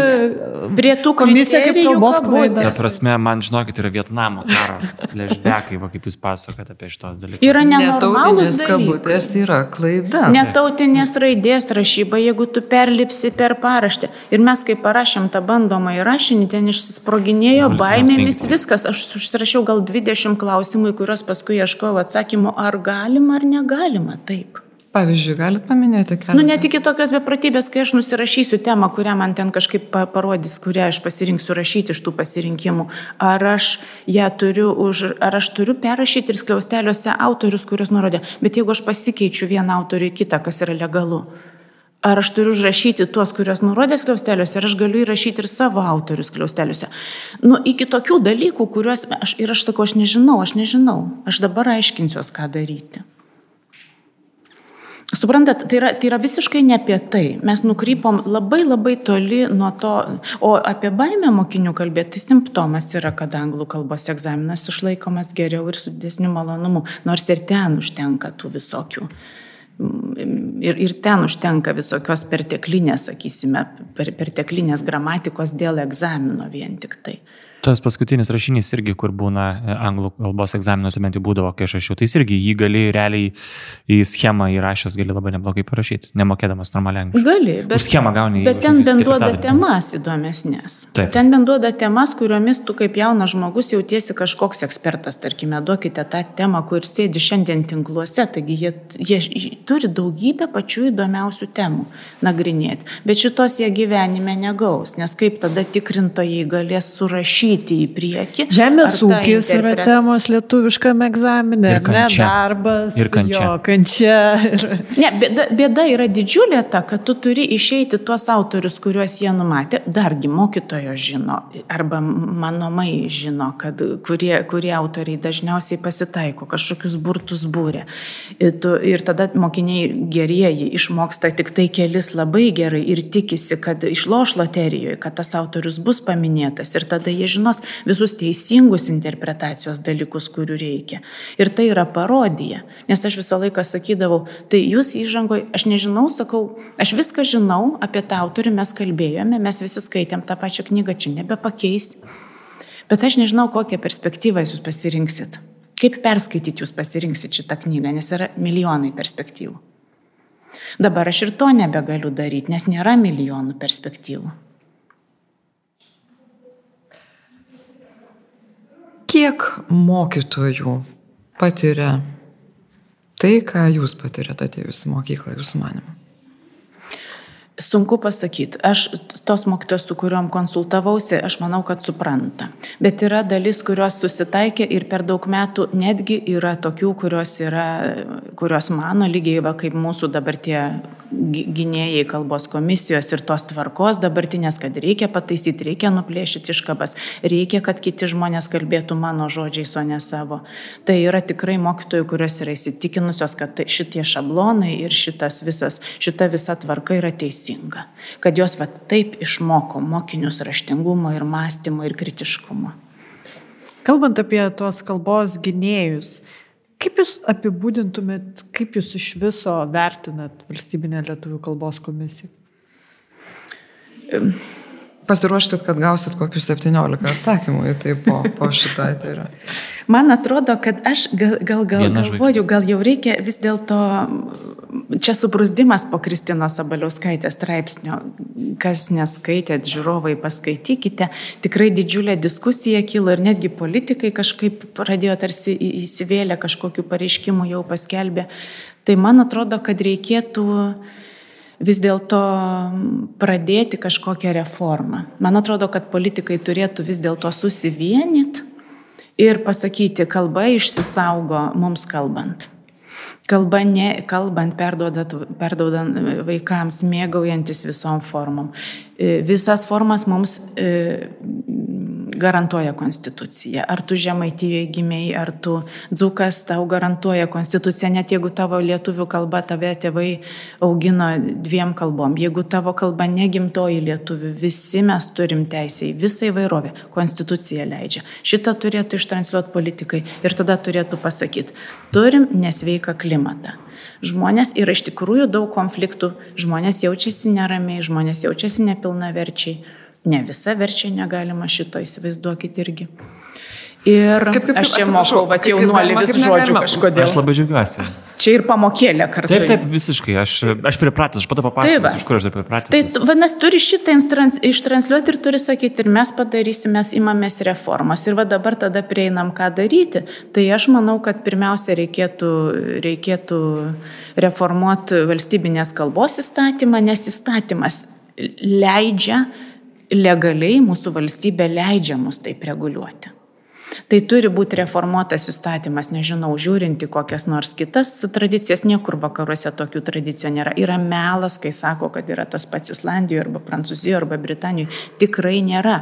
prie tų komisiją kaip kalbos klaidą. Ta prasme, man žinokit, yra Vietnamo karo flashbackai, va, kaip jūs pasakojate apie šitos dalykus. Yra netautinės kabutės, yra klaida. Netautinės raidės rašyba, jeigu tu perlipsi per paraštę. Ir mes, kai parašėm tą bandomą įrašinį, ten išsisproginėjo baimėmis viskas. Aš užsirašiau gal 20 klausimų, į kuriuos paskui ieškojau atsakymų, ar galima ar negalima taip. Pavyzdžiui, galit paminėti keletą? Nu, net iki tokios beprotybės, kai aš nusirašysiu temą, kurią man ten kažkaip parodys, kurią aš pasirinksiu rašyti iš tų pasirinkimų. Ar aš ją turiu, už, ar aš turiu perrašyti ir skliausteliuose autorius, kuriuos nurodė. Bet jeigu aš pasikeičiu vieną autorių į kitą, kas yra legalu, Ar aš turiu užrašyti tuos, kuriuos nurodė skliausteliuose, ar aš galiu įrašyti ir savo autorius skliausteliuose. Nu, iki tokių dalykų, kuriuos aš ir aš sakau, aš nežinau, aš nežinau, aš dabar aiškinsiuos, ką daryti. Suprantat, tai yra, tai yra visiškai ne apie tai. Mes nukrypom labai labai toli nuo to, o apie baimę mokinių kalbėti, tai simptomas yra, kad anglų kalbos egzaminas išlaikomas geriau ir su didesniu malonumu, nors ir ten užtenka tų visokių ir, ir ten užtenka visokios perteklinės, sakysime, per, perteklinės gramatikos dėl egzamino vien tik tai. Tas paskutinis rašinys irgi, kur būna e, anglų kalbos egzaminuose, bent jau būdavo, kai aš rašiau, tai irgi jį gali realiai į schemą įrašęs, gali labai neblogai parašyti, nemokėdamas normaliai angliškai. Gali, bet, Už schemą gauni. Bet ten bent duoda temas įdomesnės. Taip. Ten bent duoda temas, kuriomis tu kaip jaunas žmogus jautiesi kažkoks ekspertas, tarkime, duokite tą temą, kur sėdi šiandien tinkluose, taigi jie, jie turi daugybę pačių įdomiausių temų nagrinėti, bet šitos jie gyvenime negaus, nes kaip tada tikrintojai galės surašyti rašyti į priekį. Žemės ūkis yra temos lietuviškame egzamine, ir ne darbas, ir kančia. Jo, kančia ir... Ne, bėda, bėda yra didžiulė ta, kad tu turi išeiti tuos autorius, kuriuos jie numatė, dargi mokytojo žino, arba manomai žino, kad kurie, kurie autoriai dažniausiai pasitaiko, kažkokius burtus būrė. Ir, tu, ir tada mokiniai gerieji išmoksta tik tai kelis labai gerai ir tikisi, kad išloš loterijoje, kad tas autorius bus paminėtas ir tada jie žino, žinos visus teisingus interpretacijos dalykus, kurių reikia. Ir tai yra parodija. Nes aš visą laiką sakydavau, tai jūs įžangoje, aš nežinau, sakau, aš viską žinau apie tą autorių, mes kalbėjome, mes visi skaitėm tą pačią knygą, čia nebepakeis. Bet aš nežinau, kokią perspektyvą jūs pasirinksit. Kaip perskaityti jūs pasirinksit šitą knygą, nes yra milijonai perspektyvų. Dabar aš ir to nebegaliu daryti, nes nėra milijonų perspektyvų. Kiek mokytojų patiria Tai, ką jūs patirėte atėjus į mokyklą, jūsų manimu. Sunku pasakyti. Aš tos mokytos, su kuriuom konsultavausi, aš manau, kad supranta. Bet yra dalis, kurios susitaikė ir per daug metų netgi yra tokių, kurios, yra, kurios mano lygiai va, kaip mūsų dabar tie gynėjai kalbos komisijos ir tos tvarkos dabartinės, kad reikia pataisyti, reikia nuplėšyti iškabas, reikia, kad kiti žmonės kalbėtų mano žodžiais, o ne savo. Tai yra tikrai mokytojų, kurios yra įsitikinusios, kad tai šitie šablonai ir šitas visas, šita visa tvarka yra teisinga teisinga, kad jos va taip išmoko mokinius raštingumo ir mąstymo ir kritiškumo. Kalbant apie tuos kalbos gynėjus, kaip jūs apibūdintumėt, kaip jūs iš viso vertinat valstybinę lietuvių kalbos komisiją? Pasiruoškit, kad gausit kokius 17 atsakymų į tai po, po šito eterio. Man atrodo, kad aš gal, gal, gal galvoju, gal jau reikia vis dėlto, čia subrusdimas po Kristinos Abaliauskaitės straipsnio, kas neskaitėt, žiūrovai paskaitykite, tikrai didžiulė diskusija kilo ir netgi politikai kažkaip pradėjo tarsi įsivėlę kažkokiu pareiškimu jau paskelbė. Tai man atrodo, kad reikėtų vis dėlto pradėti kažkokią reformą. Man atrodo, kad politikai turėtų vis dėlto susivienyti ir pasakyti, kalba išsisaugo mums kalbant. Kalba ne, kalbant, perdodant vaikams, mėgaujantis visom formom. Visas formas mums garantuoja konstitucija. Ar tu žemaitijoje gimiai, ar tu dzukas, tau garantuoja konstitucija, net jeigu tavo lietuvių kalba tave tėvai augino dviem kalbom. Jeigu tavo kalba negimtoji lietuvių, visi mes turim teisę į visą įvairovę. Konstitucija leidžia. Šitą turėtų ištranšiuoti politikai ir tada turėtų pasakyti, turim nesveiką klimatą. Žmonės yra iš tikrųjų daug konfliktų, žmonės jaučiasi neramiai, žmonės jaučiasi nepilnaverčiai Ne visa verčia negalima šito įsivaizduokit irgi. Ir kaip, kaip, aš čia mokau, va, jaunuolį vis žodžių kažkodėl. Aš labai džiaugiuosi. Čia ir pamokėlė kartu. Taip, taip, visiškai. Aš, aš pripratęs, aš pato papasakosiu, tai iš kur aš taip pripratęs. Tai vadinasi, turi šitą ištranšiuoti ir turi sakyti, ir mes padarysim, mes imamės reformas. Ir va dabar tada prieinam, ką daryti. Tai aš manau, kad pirmiausia reikėtų, reikėtų reformuoti valstybinės kalbos įstatymą, nes įstatymas leidžia legaliai mūsų valstybė leidžia mus taip reguliuoti. Tai turi būti reformuotas įstatymas, nežinau, žiūrinti kokias nors kitas tradicijas, niekur vakaruose tokių tradicijų nėra. Yra melas, kai sako, kad yra tas pats Islandijoje arba Prancūzijoje arba Britanijoje. Tikrai nėra.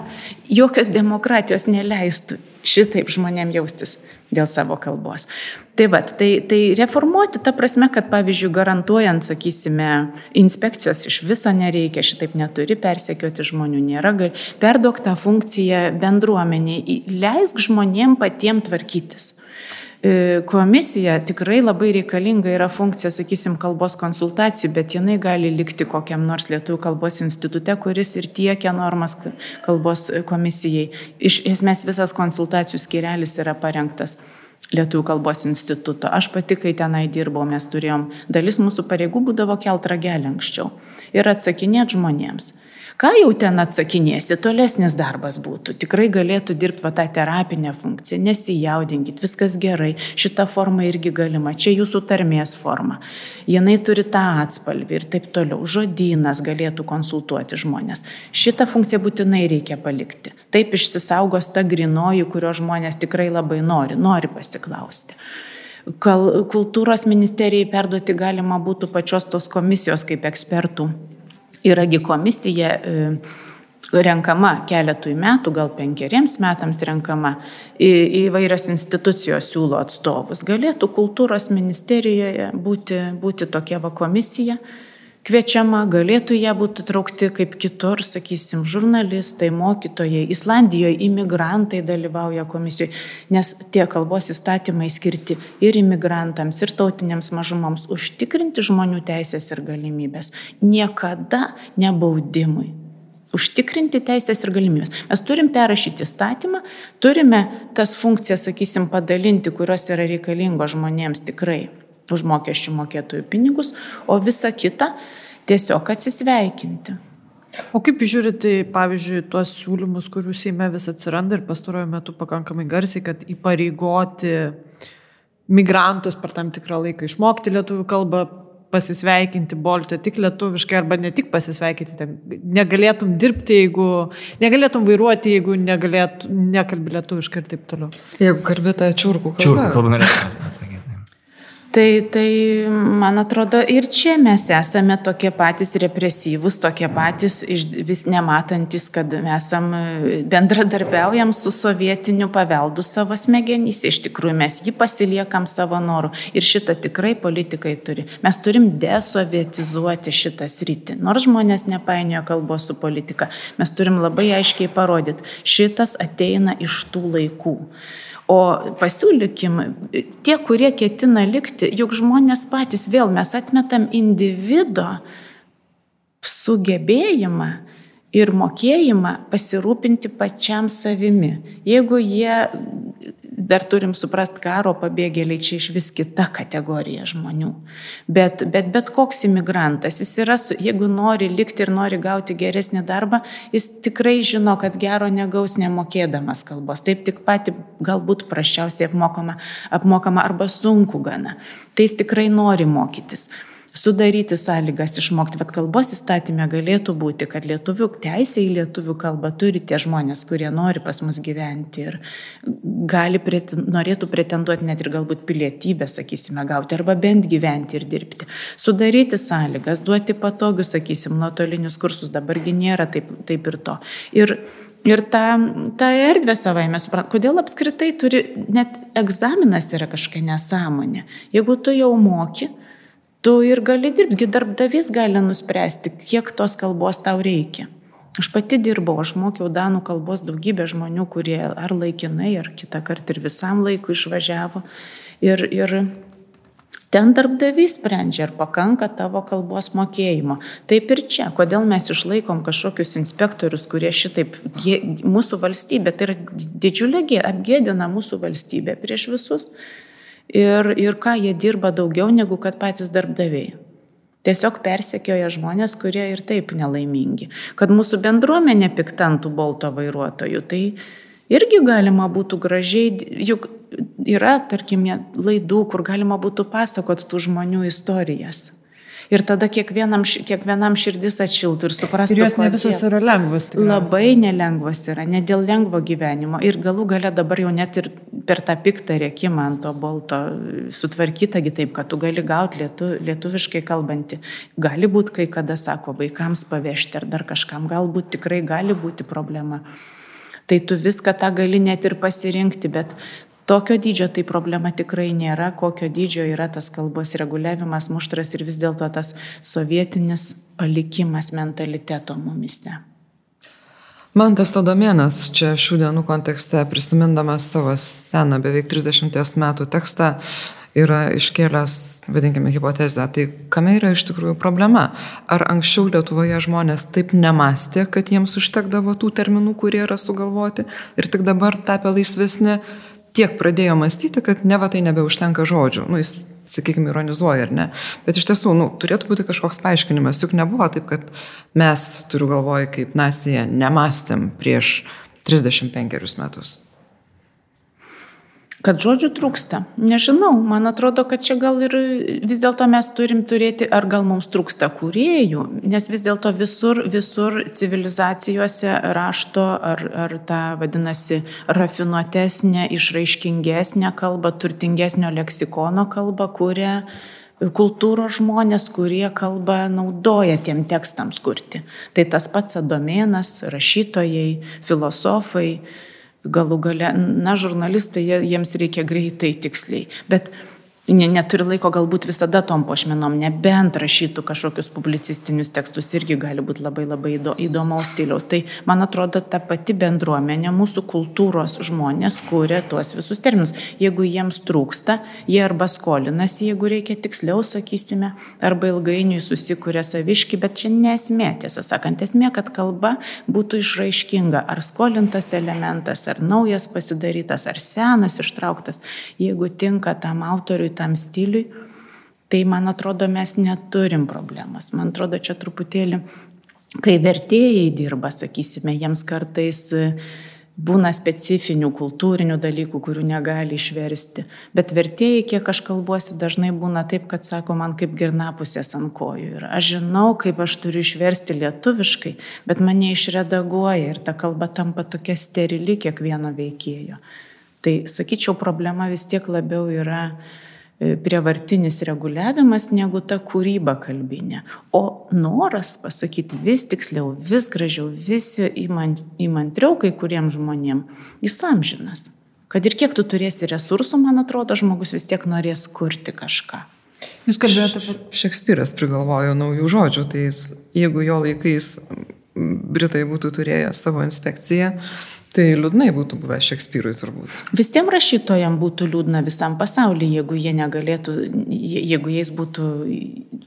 Jokios demokratijos neleistų šitaip žmonėm jaustis dėl savo kalbos. Tai vad, tai, tai reformuoti ta prasme, kad pavyzdžiui, garantuojant, sakysime, inspekcijos iš viso nereikia, šitaip neturi persekioti žmonių, nėra, perduok tą funkciją bendruomeniai, leisk žmonėm patiem tvarkytis. E, komisija tikrai labai reikalinga yra funkcija, sakysim, kalbos konsultacijų, bet jinai gali likti kokiam nors lietuvių kalbos institute, kuris ir tiekia normas kalbos komisijai. Iš esmės visas konsultacijų skirelis yra parengtas. Lietuvių kalbos instituto. Aš pati, kai tenai dirbau, mes turėjom, dalis mūsų pareigų būdavo kelt ragelį anksčiau ir atsakinėti žmonėms. Ką jau ten atsakinėsi, tolesnis darbas būtų. Tikrai galėtų dirbti va tą terapinę funkciją, nesijaudinkit, viskas gerai, šita forma irgi galima, čia jūsų tarmės forma. Jinai turi tą atspalvį ir taip toliau. Žodynas galėtų konsultuoti žmonės. Šitą funkciją būtinai reikia palikti. Taip išsisaugos ta grinoji, kurio žmonės tikrai labai nori, nori pasiklausti. Kultūros ministerijai perduoti galima būtų pačios tos komisijos kaip ekspertų Yragi komisija e, renkama keletui metų, gal penkeriems metams renkama, įvairios institucijos siūlo atstovus. Galėtų kultūros ministerijoje būti, būti tokia va komisija, kviečiama, galėtų ją būti traukti kaip kitur, sakysim, žurnalistai, mokytojai, Islandijoje imigrantai dalyvauja komisijoje, nes tie kalbos įstatymai skirti ir imigrantams, ir tautiniams mažumoms užtikrinti žmonių teisės ir galimybės. Niekada nebaudimui. Užtikrinti teisės ir galimybės. Mes turim perrašyti įstatymą, turime tas funkcijas, sakysim, padalinti, kurios yra reikalingos žmonėms tikrai už mokesčių mokėtojų pinigus, o visa kita tiesiog atsisveikinti. O kaip žiūrite, pavyzdžiui, tuos siūlymus, kurių Seime vis atsiranda ir pastaruoju metu pakankamai garsiai, kad įpareigoti migrantus per tam tikrą laiką išmokti lietuvių kalbą, pasisveikinti boltę tik lietuviškai arba ne tik pasisveikinti, ten negalėtum dirbti, jeigu negalėtum vairuoti, jeigu negalėtum, nekalbi lietuviškai ir taip toliau. Jeigu kalbėte čiurkų kalbą. Čiurkų kalbą norėčiau pasakyti. Tai, tai, man atrodo, ir čia mes esame tokie patys represyvūs, tokie patys vis nematantis, kad mes bendradarbiaujam su sovietiniu paveldu savo smegenys. Iš tikrųjų, mes jį pasiliekam savo norų. Ir šitą tikrai politikai turi. Mes turim desovietizuoti šitą sritį. Nors žmonės nepainioja kalbos su politika, mes turim labai aiškiai parodyti, šitas ateina iš tų laikų. O pasiūlykim, tie, kurie ketina likti, juk žmonės patys vėl mes atmetam individo sugebėjimą ir mokėjimą pasirūpinti pačiam savimi. Jeigu jie, dar turim suprast, karo pabėgėliai čia iš vis kita kategorija žmonių. Bet, bet bet koks imigrantas, jis yra, jeigu nori likti ir nori gauti geresnį darbą, jis tikrai žino, kad gero negaus nemokėdamas kalbos. Taip tik pati galbūt praščiausiai apmokama, apmokama arba sunku gana. Tai jis tikrai nori mokytis sudaryti sąlygas išmokti. Bet kalbos įstatymė galėtų būti, kad lietuvių teisė į lietuvių kalbą turi tie žmonės, kurie nori pas mus gyventi ir gali, preten, norėtų pretenduoti net ir galbūt pilietybę, sakysime, gauti arba bent gyventi ir dirbti. Sudaryti sąlygas, duoti patogius, sakysim, nuotolinius kursus, dabargi nėra taip, taip ir to. Ir Ir tą, tą erdvę savai mes suprantame, kodėl apskritai turi, net egzaminas yra kažkokia nesąmonė. Jeigu tu jau moki, tu ir gali dirbti, darbdavys gali nuspręsti, kiek tos kalbos tau reikia. Aš pati dirbau, aš mokiau danų kalbos daugybę žmonių, kurie ar laikinai, ar kitą kartą ir visam laikui išvažiavo. Ir, ir ten darbdavys sprendžia, ar pakanka tavo kalbos mokėjimo. Taip ir čia, kodėl mes išlaikom kažkokius inspektorius, kurie šitaip, mūsų valstybė, tai yra didžiulė gėda, apgėdina mūsų valstybę prieš visus ir, ir ką jie dirba daugiau negu kad patys darbdaviai. Tiesiog persekioja žmonės, kurie ir taip nelaimingi. Kad mūsų bendruomenė piktantų bolto vairuotojų, tai irgi galima būtų gražiai, juk yra, tarkim, laidų, kur galima būtų pasakoti tų žmonių istorijas. Ir tada kiekvienam, kiekvienam širdis atšiltų ir suprastų. Ir jos ne visos yra lengvos. Tikriausiai. Labai nelengvos yra, ne dėl lengvo gyvenimo. Ir galų gale dabar jau net ir per tą piktą rėkimą ant to bolto sutvarkytagi taip, kad tu gali gauti lietu, lietuviškai kalbantį. Gali būti, kai kada sako, vaikams pavežti ar dar kažkam, galbūt tikrai gali būti problema. Tai tu viską tą gali net ir pasirinkti, bet Tokio dydžio tai problema tikrai nėra, kokio dydžio yra tas kalbos reguliavimas, muštras ir vis dėlto tas sovietinis palikimas mentaliteto mumise. Man tas Todomėnas čia šių dienų kontekste, prisimindamas savo seną, beveik 30 metų tekstą, yra iškėlęs, vadinkime, hipotezę. Tai kame yra iš tikrųjų problema? Ar anksčiau Lietuvoje žmonės taip nemastė, kad jiems užtekdavo tų terminų, kurie yra sugalvoti ir tik dabar tapę laisvesni, tiek pradėjo mąstyti, kad ne va tai nebeužtenka žodžių. Nu, jis, sakykime, ironizuoja ar ne. Bet iš tiesų, nu, turėtų būti kažkoks paaiškinimas. Juk nebuvo taip, kad mes, turiu galvoj, kaip nacija, nemastėm prieš 35 metus. Kad žodžių trūksta. Nežinau, man atrodo, kad čia gal ir vis dėlto mes turim turėti, ar gal mums trūksta kūrėjų, nes vis dėlto visur, visur civilizacijose rašto ar, ar tą vadinasi rafinuotesnė, išraiškingesnė kalba, turtingesnio leksikono kalba, kuria kultūros žmonės, kurie kalbą naudoja tiem tekstams kurti. Tai tas pats adomėnas, rašytojai, filosofai galų gale, na, žurnalistai, jiems reikia greitai, tiksliai. Bet ne, neturi laiko galbūt visada tom pošmenom, nebent rašytų kažkokius publicistinius tekstus, irgi gali būti labai labai įdomaus stiliaus. Tai man atrodo, ta pati bendruomenė, mūsų kultūros žmonės kūrė tuos visus terminus. Jeigu jiems trūksta, jie arba skolinasi, jeigu reikia tiksliau, sakysime, arba ilgainiui susikūrė saviški, bet čia nesmė, tiesą sakant, esmė, kad kalba būtų išraiškinga, ar skolintas elementas, ar naujas pasidarytas, ar senas ištrauktas, jeigu tinka tam autoriui tam stiliui, tai man atrodo mes neturim problemos. Man atrodo, čia truputėlį, kai vertėjai dirba, sakysime, jiems kartais Būna specifinių kultūrinių dalykų, kurių negali išversti. Bet vertėjai, kiek aš kalbuosi, dažnai būna taip, kad sako man kaip girnapusės ant kojų. Ir aš žinau, kaip aš turiu išversti lietuviškai, bet mane išredaguoja ir ta kalba tampa tokia sterili kiekvieno veikėjo. Tai sakyčiau, problema vis tiek labiau yra E, prievartinis reguliavimas negu ta kūryba kalbinė. O noras pasakyti vis tiksliau, vis gražiau, vis įmantriau kai kuriems žmonėms, jis amžinas. Kad ir kiek tu turėsi resursų, man atrodo, žmogus vis tiek norės kurti kažką. Jūs kalbėjote apie... Šekspyras prigalvojo naujų žodžių, tai jeigu jo laikais Britai būtų turėję savo inspekciją, Tai liūdnai būtų buvę Šekspyrui turbūt. Visiems rašytojams būtų liūdna visam pasaulyje, jeigu jie negalėtų, jeigu, būtų,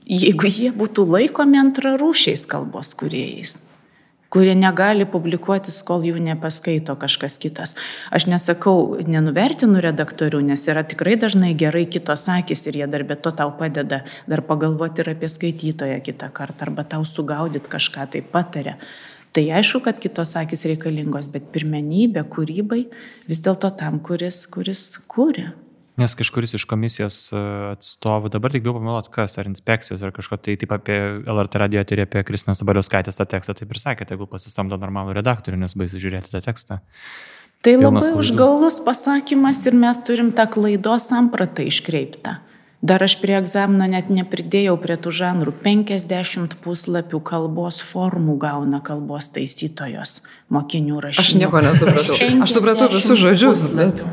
jeigu jie būtų laikomi antrarūšiais kalbos kuriejais kurie negali publikuotis, kol jų nepaskaito kažkas kitas. Aš nesakau, nenuvertinu redaktorių, nes yra tikrai dažnai gerai kitos akis ir jie dar be to tau padeda dar pagalvoti ir apie skaitytoją kitą kartą, arba tau sugaudyti kažką tai patarė. Tai aišku, kad kitos akis reikalingos, bet pirmenybė kūrybai vis dėlto tam, kuris, kuris kūrė. Nes kažkuris iš komisijos e, atstovų, dabar tik bijau pameluoti, kas, ar inspekcijos, ar kažko tai taip apie LRT radijo tyrė apie Kristinos Sabaliauskaitės tą tekstą, taip ir sakėte, jeigu pasisamdo normalų redaktorių, nes baisu žiūrėti tą tekstą. Tai labai užgaulus pasakymas ir mes turim tą klaidos sampratą iškreiptą. Dar aš prie egzamino net nepridėjau prie tų žanrų. 50 puslapių kalbos formų gauna kalbos taisytojos mokinių rašymų. Aš nieko nesupratau. Aš supratau visus žodžius, bet.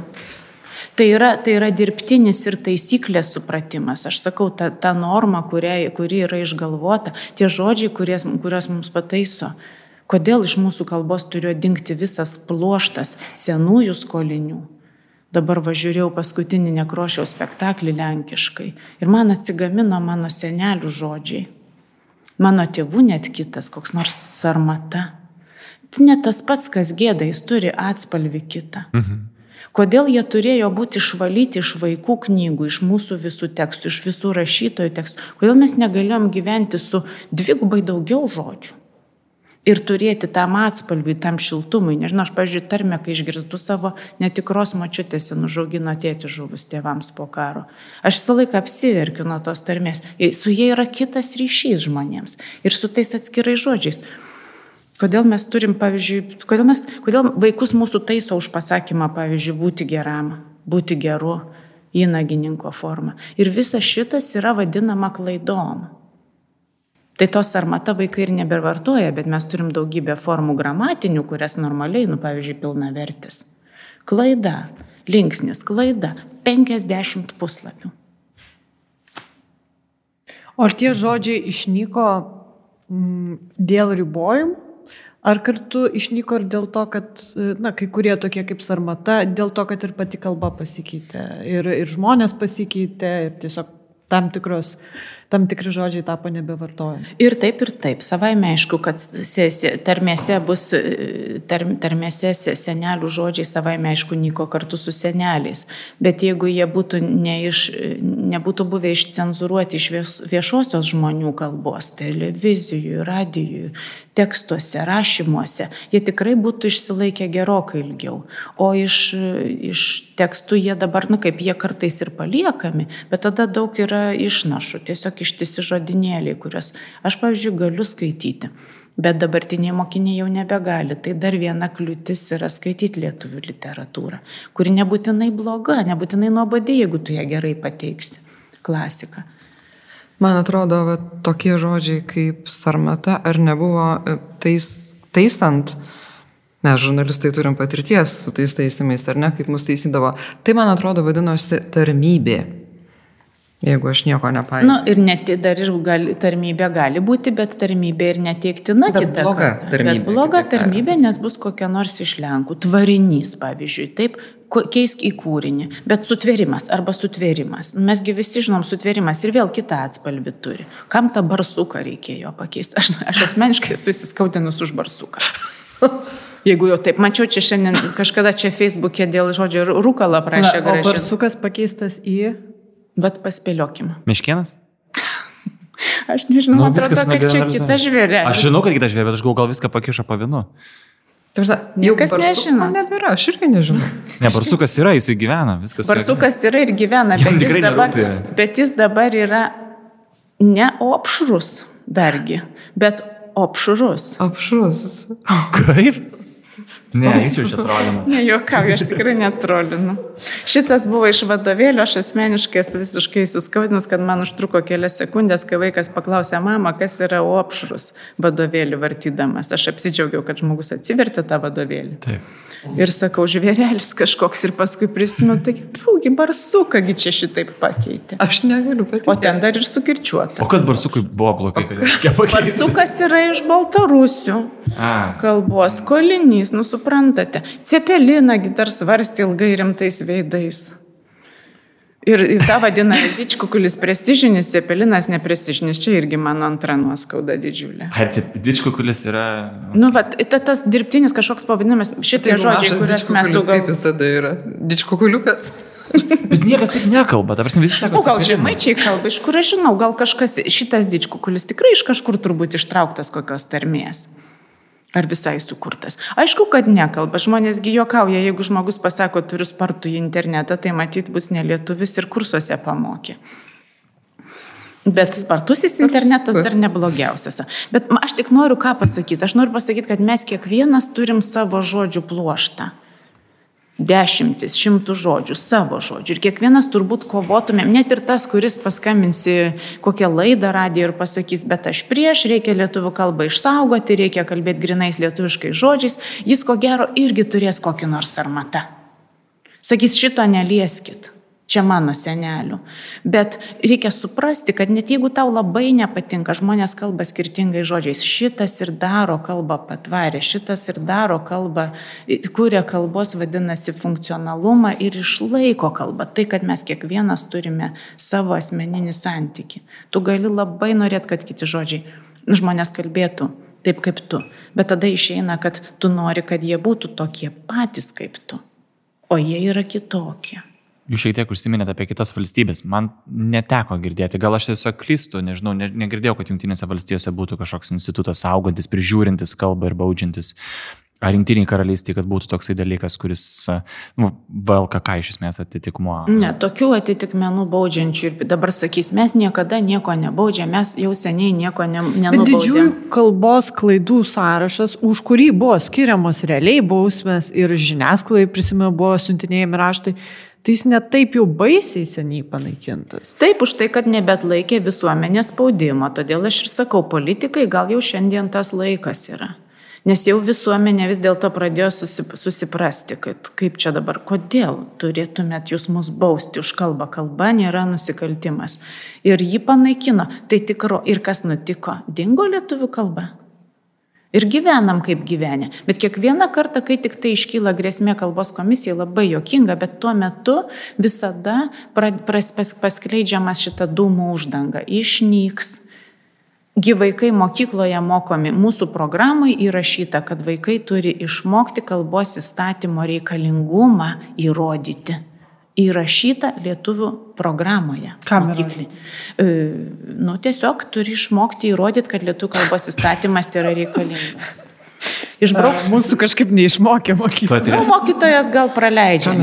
Tai yra, tai yra dirbtinis ir taisyklės supratimas. Aš sakau, ta, ta norma, kuria, kuri yra išgalvota, tie žodžiai, kuries, kurios mums pataiso. Kodėl iš mūsų kalbos turėjo dingti visas pluoštas senųjų skolinių? Dabar važiuojau paskutinį nekrošiaus spektaklį lenkiškai ir man atsigamino mano senelių žodžiai. Mano tėvų net kitas, koks nors sarmata. Tai ne tas pats, kas gėda, jis turi atspalvį kitą. Mhm. Kodėl jie turėjo būti išvalyti iš vaikų knygų, iš mūsų visų tekstų, iš visų rašytojų tekstų? Kodėl mes negalėjom gyventi su dvigubai daugiau žodžių? Ir turėti tam atspalviui, tam šiltumui. Nežinau, aš, pažiūrėjau, tarmę, kai išgirstu savo netikros mačiutėse, nužaugino tėti žuvus tėvams po karo. Aš visą laiką apsiverkiu nuo tos tarmės. Su jie yra kitas ryšys žmonėms ir su tais atskirai žodžiais. Kodėl mes turim, pavyzdžiui, kodėl, mes, kodėl vaikus mūsų taiso už pasakymą, pavyzdžiui, būti geram, būti geru, įnagininko forma. Ir visa šitas yra vadinama klaidom. Tai tos armata vaikai ir nebevartoja, bet mes turim daugybę formų gramatinių, kurias normaliai, nu pavyzdžiui, pilna vertis. Klaida, linksnis, klaida, 50 puslapių. O ar tie žodžiai išnyko mm, dėl ribojimų? Ar kartu išnyko ir dėl to, kad, na, kai kurie tokie kaip sarmata, dėl to, kad ir pati kalba pasikeitė, ir, ir žmonės pasikeitė, ir tiesiog tam tikros tam tikri žodžiai tapo nebevartojami. Ir taip, ir taip. Savaime aišku, kad tarmėse bus, tar, tarmėse senelių žodžiai savaime aišku nyko kartu su seneliais. Bet jeigu jie būtų ne iš, nebūtų buvę išcenzuruoti iš viešosios žmonių kalbos, televizijų, radijų, tekstuose, rašymuose, jie tikrai būtų išsilaikę gerokai ilgiau. O iš, iš tekstų jie dabar, nu kaip jie kartais ir paliekami, bet tada daug yra išnašų, tiesiog ištisi žodinėliai, kuriuos aš, pavyzdžiui, galiu skaityti. Bet dabartiniai mokiniai jau nebegali. Tai dar viena kliūtis yra skaityti lietuvių literatūrą, kuri nebūtinai bloga, nebūtinai nuobodė, jeigu tu ją gerai pateiksi. Klasika. Man atrodo, va, tokie žodžiai kaip sarmata ar nebuvo e, tais, taisant, mes žurnalistai turim patirties su tais taisimais, ar ne, kaip mus taisydavo. Tai man atrodo vadinosi tarmybė. Jeigu aš nieko nepaaiškinu. Na nu, ir net dar ir gali, tarmybė gali būti, bet tarmybė ir neteiktina bet kita. Bloga kartą. tarmybė. Bet bloga tarmybė, nes bus kokia nors iš Lenkų. Tvarinys, pavyzdžiui, taip, keisk į kūrinį, bet sutverimas arba sutverimas. Mesgi visi žinom sutverimas ir vėl kitą atspalvį turi. Kam tą barsuką reikėjo pakeisti? Aš, aš asmeniškai esu įsiskaudinus už barsuką. Jeigu jau taip, mačiau čia šiandien kažkada čia Facebook'e dėl žodžio rūkalą prašė gražiai. O barsukas pakeistas į... Bet paspėliokim. Miškienas? Aš nežinau, nu, atrodo, kad čia kita žvėrė. Aš žinau, kad kita žvėrė, bet aš gal, gal viską pakiša pavinu. Niekas nežino. Nebėra, aš irgi nežinau. Ne, barsukas yra, jis gyvena, viskas. yra Barsukas yra ir gyvena, bet jis, dabar, bet jis dabar yra ne opšrus dargi, bet opšrus. Gerai. Kaip? Ne, jis jau čia trolina. Nejuokauju, aš tikrai netrolinu. Šitas buvo iš vadovėlio, aš asmeniškai esu visiškai įsiskaudinus, kad man užtruko kelias sekundės, kai vaikas paklausė mamą, kas yra opšrus vadovėlį vartydamas. Aš apsidžiaugiau, kad žmogus atsivertė tą vadovėlį. Taip. Ir sakau, žvėrelis kažkoks ir paskui prisimenu, taigi, pūgi barsukągi čia šitaip pakeitė. Aš negaliu patikėti. O ten dar ir sukirčiuota. O kas barsukui buvo blogai? Barsukas yra iš Baltarusių A, kalbos, kolinys, nu suprantate. Cepeliną dar svarstė ilgai rimtais veidais. Ir, ir tą vadina dičkukulis prestižinis, cepelinas neprestižinis. Čia irgi mano antra nuoskauda didžiulė. ar dičkukulis yra... Nu, va, ta, tas dirbtinis kažkoks pavadinimas, šitie žodžiai, kuriuos mes Taip, sugalvojame. jis tada yra. Dičkukuliukas. Bet niekas taip nekalba, ta prasme visi sako. O gal žemaičiai kalba, iš kur aš žinau, gal kažkas, šitas dičkukulis tikrai iš kažkur turbūt ištrauktas kokios tarmės. Ar visai sukurtas. Aišku, kad nekalba. Žmonėsgi juokauja, jeigu žmogus pasako, turiu spartų į internetą, tai matyt bus nelietuvis ir kursuose pamokė. Bet spartusis internetas dar neblogiausias. Bet aš tik noriu ką pasakyti. Aš noriu pasakyti, kad mes kiekvienas turim savo žodžių pluoštą dešimtis, šimtų žodžių, savo žodžių. Ir kiekvienas turbūt kovotumėm, net ir tas, kuris paskambinsi kokią laidą radiją ir pasakys, bet aš prieš, reikia lietuvių kalbą išsaugoti, reikia kalbėti grinais lietuviškai žodžiais, jis ko gero irgi turės kokį nors sarmatą. Sakys, šito nelieskit. Čia mano senelių. Bet reikia suprasti, kad net jeigu tau labai nepatinka, žmonės kalba skirtingai žodžiais. Šitas ir daro kalbą patvarę, šitas ir daro kalbą, kuria kalbos vadinasi funkcionalumą ir išlaiko kalbą. Tai, kad mes kiekvienas turime savo asmeninį santyki. Tu gali labai norėti, kad kiti žodžiai žmonės kalbėtų taip kaip tu. Bet tada išeina, kad tu nori, kad jie būtų tokie patys kaip tu. O jie yra kitokie. Jūs šiek tiek užsiminėte apie kitas valstybės. Man neteko girdėti, gal aš tiesiog klystu, nežinau, ne, negirdėjau, kad Junktinėse valstijose būtų kažkoks institutas saugantis, prižiūrintis kalbą ir baudžiantis. Ar Junktiniai karalystėje, kad būtų toksai dalykas, kuris, nu, VLKK iš esmės atitikmuo. Ne, tokių atitikmenų baudžiančių ir dabar sakys, mes niekada nieko nebaudžiam, mes jau seniai nieko ne, Bet didžiųjų kalbos klaidų sąrašas, už kurį buvo skiriamos realiai bausmės ir žiniasklaidai, prisimenu, buvo siuntinėjami raštai, tai jis netaip jau baisiai seniai panaikintas. Taip, už tai, kad nebet laikė visuomenės spaudimo, todėl aš ir sakau, politikai gal jau šiandien tas laikas yra. Nes jau visuomenė vis dėlto pradėjo susip, susiprasti, kad kaip čia dabar, kodėl turėtumėt jūs mus bausti už kalbą. Kalba nėra nusikaltimas. Ir jį panaikino. Tai tikro. Ir kas nutiko? Dingo lietuvių kalba. Ir gyvenam kaip gyvenę. Bet kiekvieną kartą, kai tik tai iškyla grėsmė kalbos komisijai, labai jokinga, bet tuo metu visada paskleidžiamas šita dūmų uždanga. Išnyks. Gi vaikai mokykloje mokomi, mūsų programai įrašyta, kad vaikai turi išmokti kalbos įstatymo reikalingumą įrodyti. Įrašyta lietuvių programoje. Kam mokyklinėj. E, Nu, tiesiog turi išmokti įrodyti, kad lietuvių kalbos įstatymas yra reikalingas. Išbrauks. Mūsų kažkaip neišmokė mokyti. Nu, mokytojas gal praleidžia.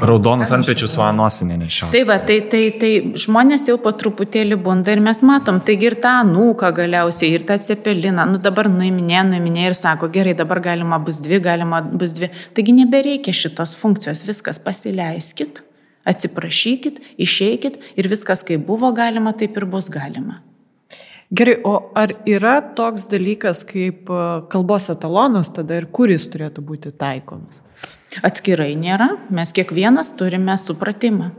Raudonas ant pečių su anosinė neišėjo. Tai va, tai, tai, tai žmonės jau po truputėlį bunda ir mes matom, taigi ir tą anūką galiausiai, ir tą cepeliną, nu dabar nuiminė, nuiminė ir sako, gerai, dabar galima bus dvi, galima bus dvi. Taigi nebereikia šitos funkcijos, viskas pasileiskit, atsiprašykit, išeikit ir viskas kaip buvo galima, taip ir bus galima. Gerai, o ar yra toks dalykas kaip e, kalbos etalonas tada ir kuris turėtų būti taikomas? Atskirai nėra, mes kiekvienas turime supratimą.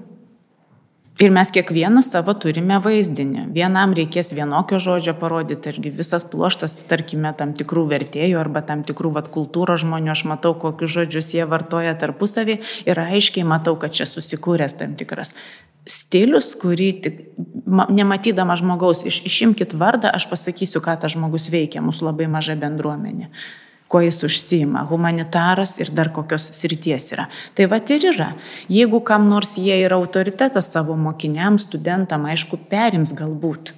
Ir mes kiekvienas savo turime vaizdinį. Vienam reikės vienokio žodžio parodyti, irgi visas pluoštas, tarkime, tam tikrų vertėjų arba tam tikrų vat, kultūros žmonių, aš matau, kokius žodžius jie vartoja tarpusavį ir aiškiai matau, kad čia susikūręs tam tikras stilius, kurį tik, ma- nematydama žmogaus, iš, išimkit vardą, aš pasakysiu, ką tas žmogus veikia, mūsų labai maža bendruomenė kuo jis užsima, humanitaras ir dar kokios srities yra. Tai va ir yra. Jeigu kam nors jie yra autoritetas savo mokiniams, studentam, aišku, perims galbūt.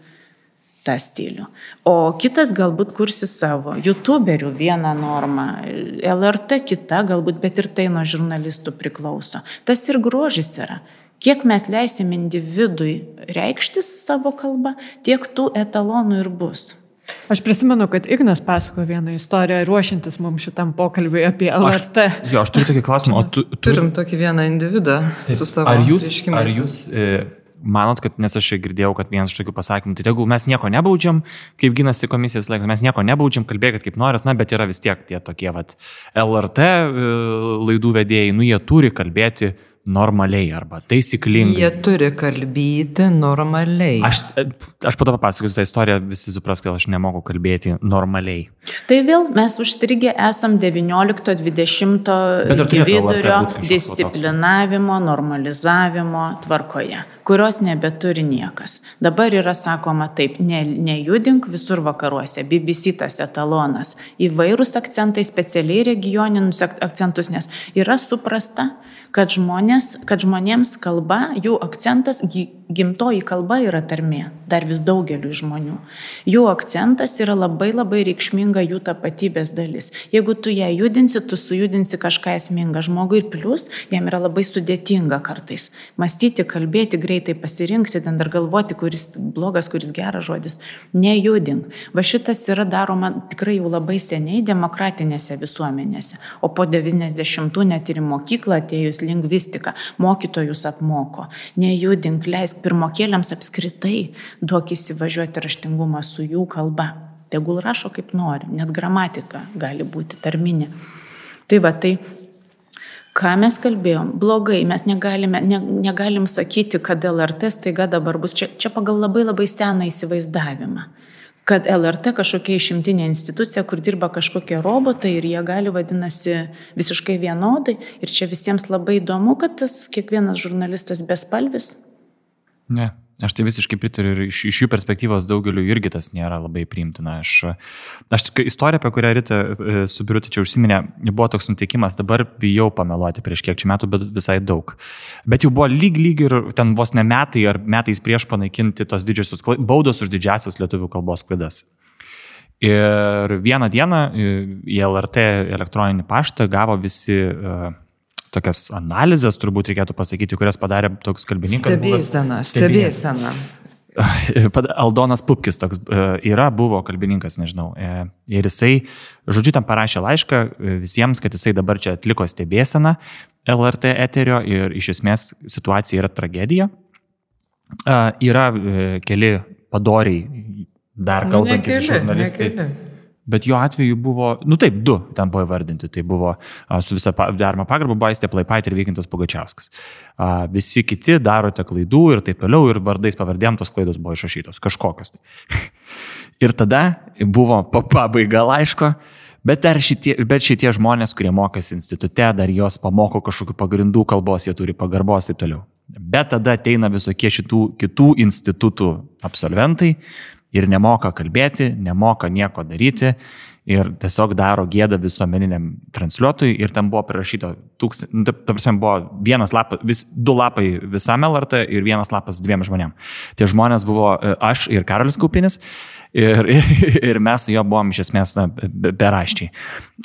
tą stilių. O kitas galbūt kursi savo. YouTuberių vieną normą, LRT kita galbūt, bet ir tai nuo žurnalistų priklauso. Tas ir grožis yra. Kiek mes leisim individui reikštis savo kalbą, tiek tų etalonų ir bus. Aš prisimenu, kad Ignas pasako vieną istoriją, ruošiantis mums šitam pokalbiui apie LRT. Aš, jo, aš turiu tokį klausimą. Tu, tu, Turim tokį vieną individą su savo. Ar jūs, ar jūs e, manot, kad, nes aš girdėjau, kad vienas iš tokių pasakymų, tai jeigu mes nieko nebaudžiam, kaip gynasi komisijos laikas, mes nieko nebaudžiam, kalbėkit kaip norit, na, bet yra vis tiek tie tokie, vat, LRT e, laidų vedėjai, nu, jie turi kalbėti normaliai arba taisyklingai. Jie turi kalbėti normaliai. Aš, aš po to papasakosiu tą istoriją, visi supras, kad aš nemoku kalbėti normaliai. Tai vėl mes užstrigę esam 19-20 vidurio disciplinavimo, normalizavimo tvarkoje kurios nebeturi niekas. Dabar yra sakoma taip, ne, nejudink visur vakaruose, BBC tas etalonas, įvairūs akcentai, specialiai regioninius akcentus, nes yra suprasta, kad, žmonės, kad žmonėms kalba, jų akcentas, gimtoji kalba yra tarmė, dar vis daugeliu žmonių. Jų akcentas yra labai labai reikšminga jų tapatybės dalis. Jeigu tu ją judinsi, tu sujudinsi kažką esmingą žmogui ir plus, jam yra labai sudėtinga kartais. Mąstyti, kalbėti greitai, pasirinkti, ten dar galvoti, kuris blogas, kuris geras žodis. Nejudink. Va šitas yra daroma tikrai jau labai seniai demokratinėse visuomenėse. O po 90-ų net ir į mokyklą atėjus lingvistika, mokytojus apmoko. Nejudink, leisk pirmokėliams apskritai, duok įsivažiuoti raštingumą su jų kalba. Tegul rašo kaip nori, net gramatika gali būti tarminė. Tai va, tai ką mes kalbėjom, blogai, mes negalime, ne, negalim sakyti, kad LRT staiga dabar bus čia, čia pagal labai labai seną įsivaizdavimą kad LRT kažkokia išimtinė institucija, kur dirba kažkokie robotai ir jie gali vadinasi visiškai vienodai. Ir čia visiems labai įdomu, kad tas kiekvienas žurnalistas bespalvis. Ne, Aš tai visiškai pritariu ir iš, iš jų perspektyvos daugeliu irgi tas nėra labai priimtina. Aš, aš istorija, apie kurią Rita e, su Birutė čia užsiminė, buvo toks nutikimas, dabar bijau pameluoti prieš kiek čia metų, bet visai daug. Bet jau buvo lyg lyg ir ten vos ne metai ar metais prieš panaikinti tos didžiosios baudos už didžiasias lietuvių kalbos klaidas. Ir vieną dieną e, į LRT elektroninį paštą gavo visi uh, tokias analizės, turbūt reikėtų pasakyti, kurias padarė toks kalbininkas. Stebėsena, stebėsena. Aldonas Pupkis toks e, yra, buvo kalbininkas, nežinau. E, ir jisai, žodžiu, tam parašė laišką e, visiems, kad jisai dabar čia atliko stebėseną LRT eterio ir iš esmės situacija yra tragedija. Yra keli padoriai dar nu, kalbantys žurnalistai. Nekeli Bet jo atveju buvo, nu taip, du ten buvo įvardinti. Tai buvo a, su visa daroma pagarba Baistė Plaipaitė ir Vykintas Pugačiauskas. A, visi kiti darote klaidų ir taip toliau ir vardais pavardėm tos klaidos buvo išrašytos. Kažkokios. Tai. ir tada buvo pabaiga laiško. Bet, šitie, bet šitie žmonės, kurie mokėsi institute, dar jos pamoko kažkokių pagrindų kalbos, jie turi pagarbos ir taip toliau. Bet tada ateina visokie šitų kitų institutų absolventai, ir nemoka kalbėti, nemoka nieko daryti ir tiesiog daro gėdą visuomeniniam transliuotojui ir tam buvo prirašyta, tūkst... nu, ta prasme, buvo vienas lapas, vis, du lapai visam LRT ir vienas lapas dviem žmonėm. Tie žmonės buvo e, aš ir Karolis Kaupinis Ir, ir, ir mes su juo buvom iš esmės na, beraščiai.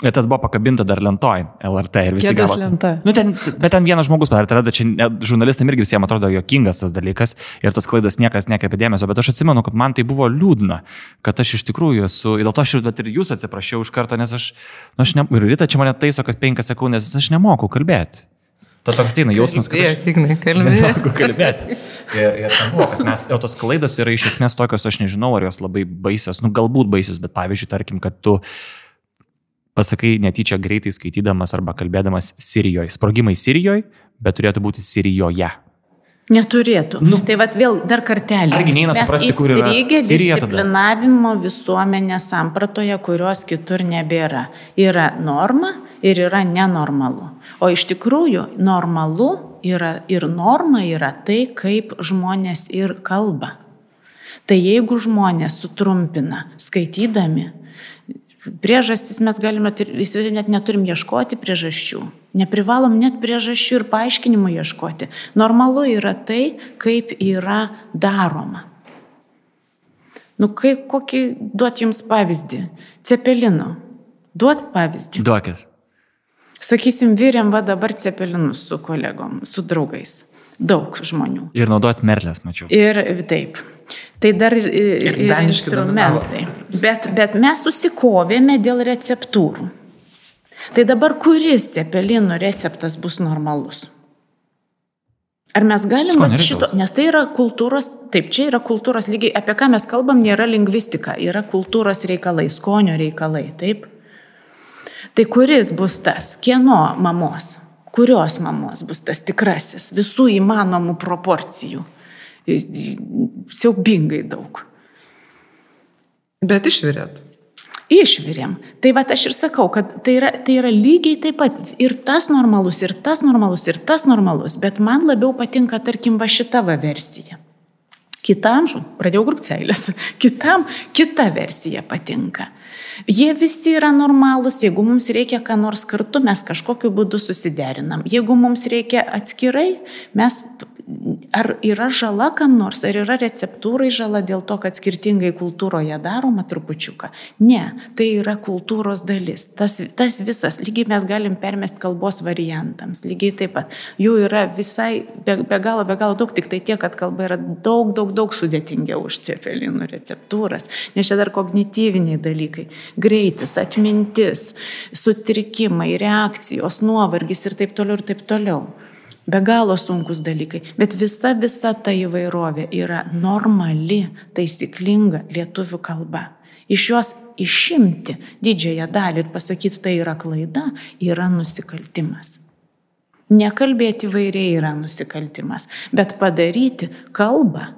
Ir tas buvo pakabinta dar lentoj LRT ir visi gavo. Nu, ten, bet ten vienas žmogus padarė, tada čia žurnalistam irgi visiems atrodo jokingas tas dalykas ir tos klaidos niekas nekreipė dėmesio, bet aš atsimenu, kad man tai buvo liūdna, kad aš iš tikrųjų esu, dėl to aš ir jūs atsiprašiau iš karto, nes aš, nu, aš ne, ir ryta čia mane taiso, kad penkias sekundės, aš nemoku kalbėti. To toks ateina jausmas, kad... Aš... Ignai, kalbėti. kalbėti. Ir, ir ten buvo, kad mes, o tos klaidos yra iš esmės tokios, aš nežinau, ar jos labai baisios, nu galbūt baisios, bet pavyzdžiui, tarkim, kad tu pasakai netyčia greitai skaitydamas arba kalbėdamas Sirijoje. Sprogimai Sirijoje, bet turėtų būti Sirijoje. Neturėtų. Nu, tai vad vėl dar kartelį. Argi neina suprasti, kur yra Sirija disciplinavimo tada? visuomenės sampratoje, kurios kitur nebėra. Yra norma ir yra nenormalu. O iš tikrųjų normalu yra ir norma yra tai, kaip žmonės ir kalba. Tai jeigu žmonės sutrumpina skaitydami, priežastis mes galime, net neturim ieškoti priežasčių. Neprivalom net priežasčių ir paaiškinimų ieškoti. Normalu yra tai, kaip yra daroma. Nu, kai, kokį duot jums pavyzdį? Cepelino. Duot pavyzdį. Duokis. Sakysim, vyrėm va dabar cepelinus su kolegom, su draugais. Daug žmonių. Ir naudot merlės, mačiau. Ir taip. Tai dar ir, ir, Ir instrumentai. Bet, bet mes susikovėme dėl receptūrų. Tai dabar kuris cepelinų receptas bus normalus? Ar mes galim vat šito, nes tai yra kultūros, taip, čia yra kultūros lygiai, apie ką mes kalbam, nėra lingvistika, yra kultūros reikalai, skonio reikalai, taip? Tai kuris bus tas, kieno mamos, kurios mamos bus tas tikrasis, visų įmanomų proporcijų. Siaubingai daug. Bet išvirėt. Išvirėm. Tai va aš ir sakau, kad tai yra, tai yra lygiai taip pat ir tas normalus, ir tas normalus, ir tas normalus, bet man labiau patinka, tarkim, va šita va versija. Kitam, žu, pradėjau grūkcelės, kitam kita versija patinka. Jie visi yra normalūs, jeigu mums reikia ką nors kartu, mes kažkokiu būdu susiderinam. Jeigu mums reikia atskirai, mes ar yra žala kam nors, ar yra receptūrai žala dėl to, kad skirtingai kultūroje daroma trupučiuką. Ne, tai yra kultūros dalis. Tas, tas visas, lygiai mes galim permesti kalbos variantams, lygiai taip pat. Jų yra visai be, be galo, be galo daug, tik tai tiek, kad kalba yra daug, daug, daug sudėtingiau už cepelinų receptūras, nes čia dar kognityviniai dalykai. Greitis, atmintis, sutrikimai, reakcijos, nuovargis ir taip toliau ir taip toliau. Be galo sunkus dalykai, bet visa, visa ta įvairovė yra normali, taisyklinga lietuvių kalba. Iš jos išimti didžiąją dalį ir pasakyti tai yra klaida, yra nusikaltimas. Nekalbėti vairiai yra nusikaltimas, bet padaryti kalbą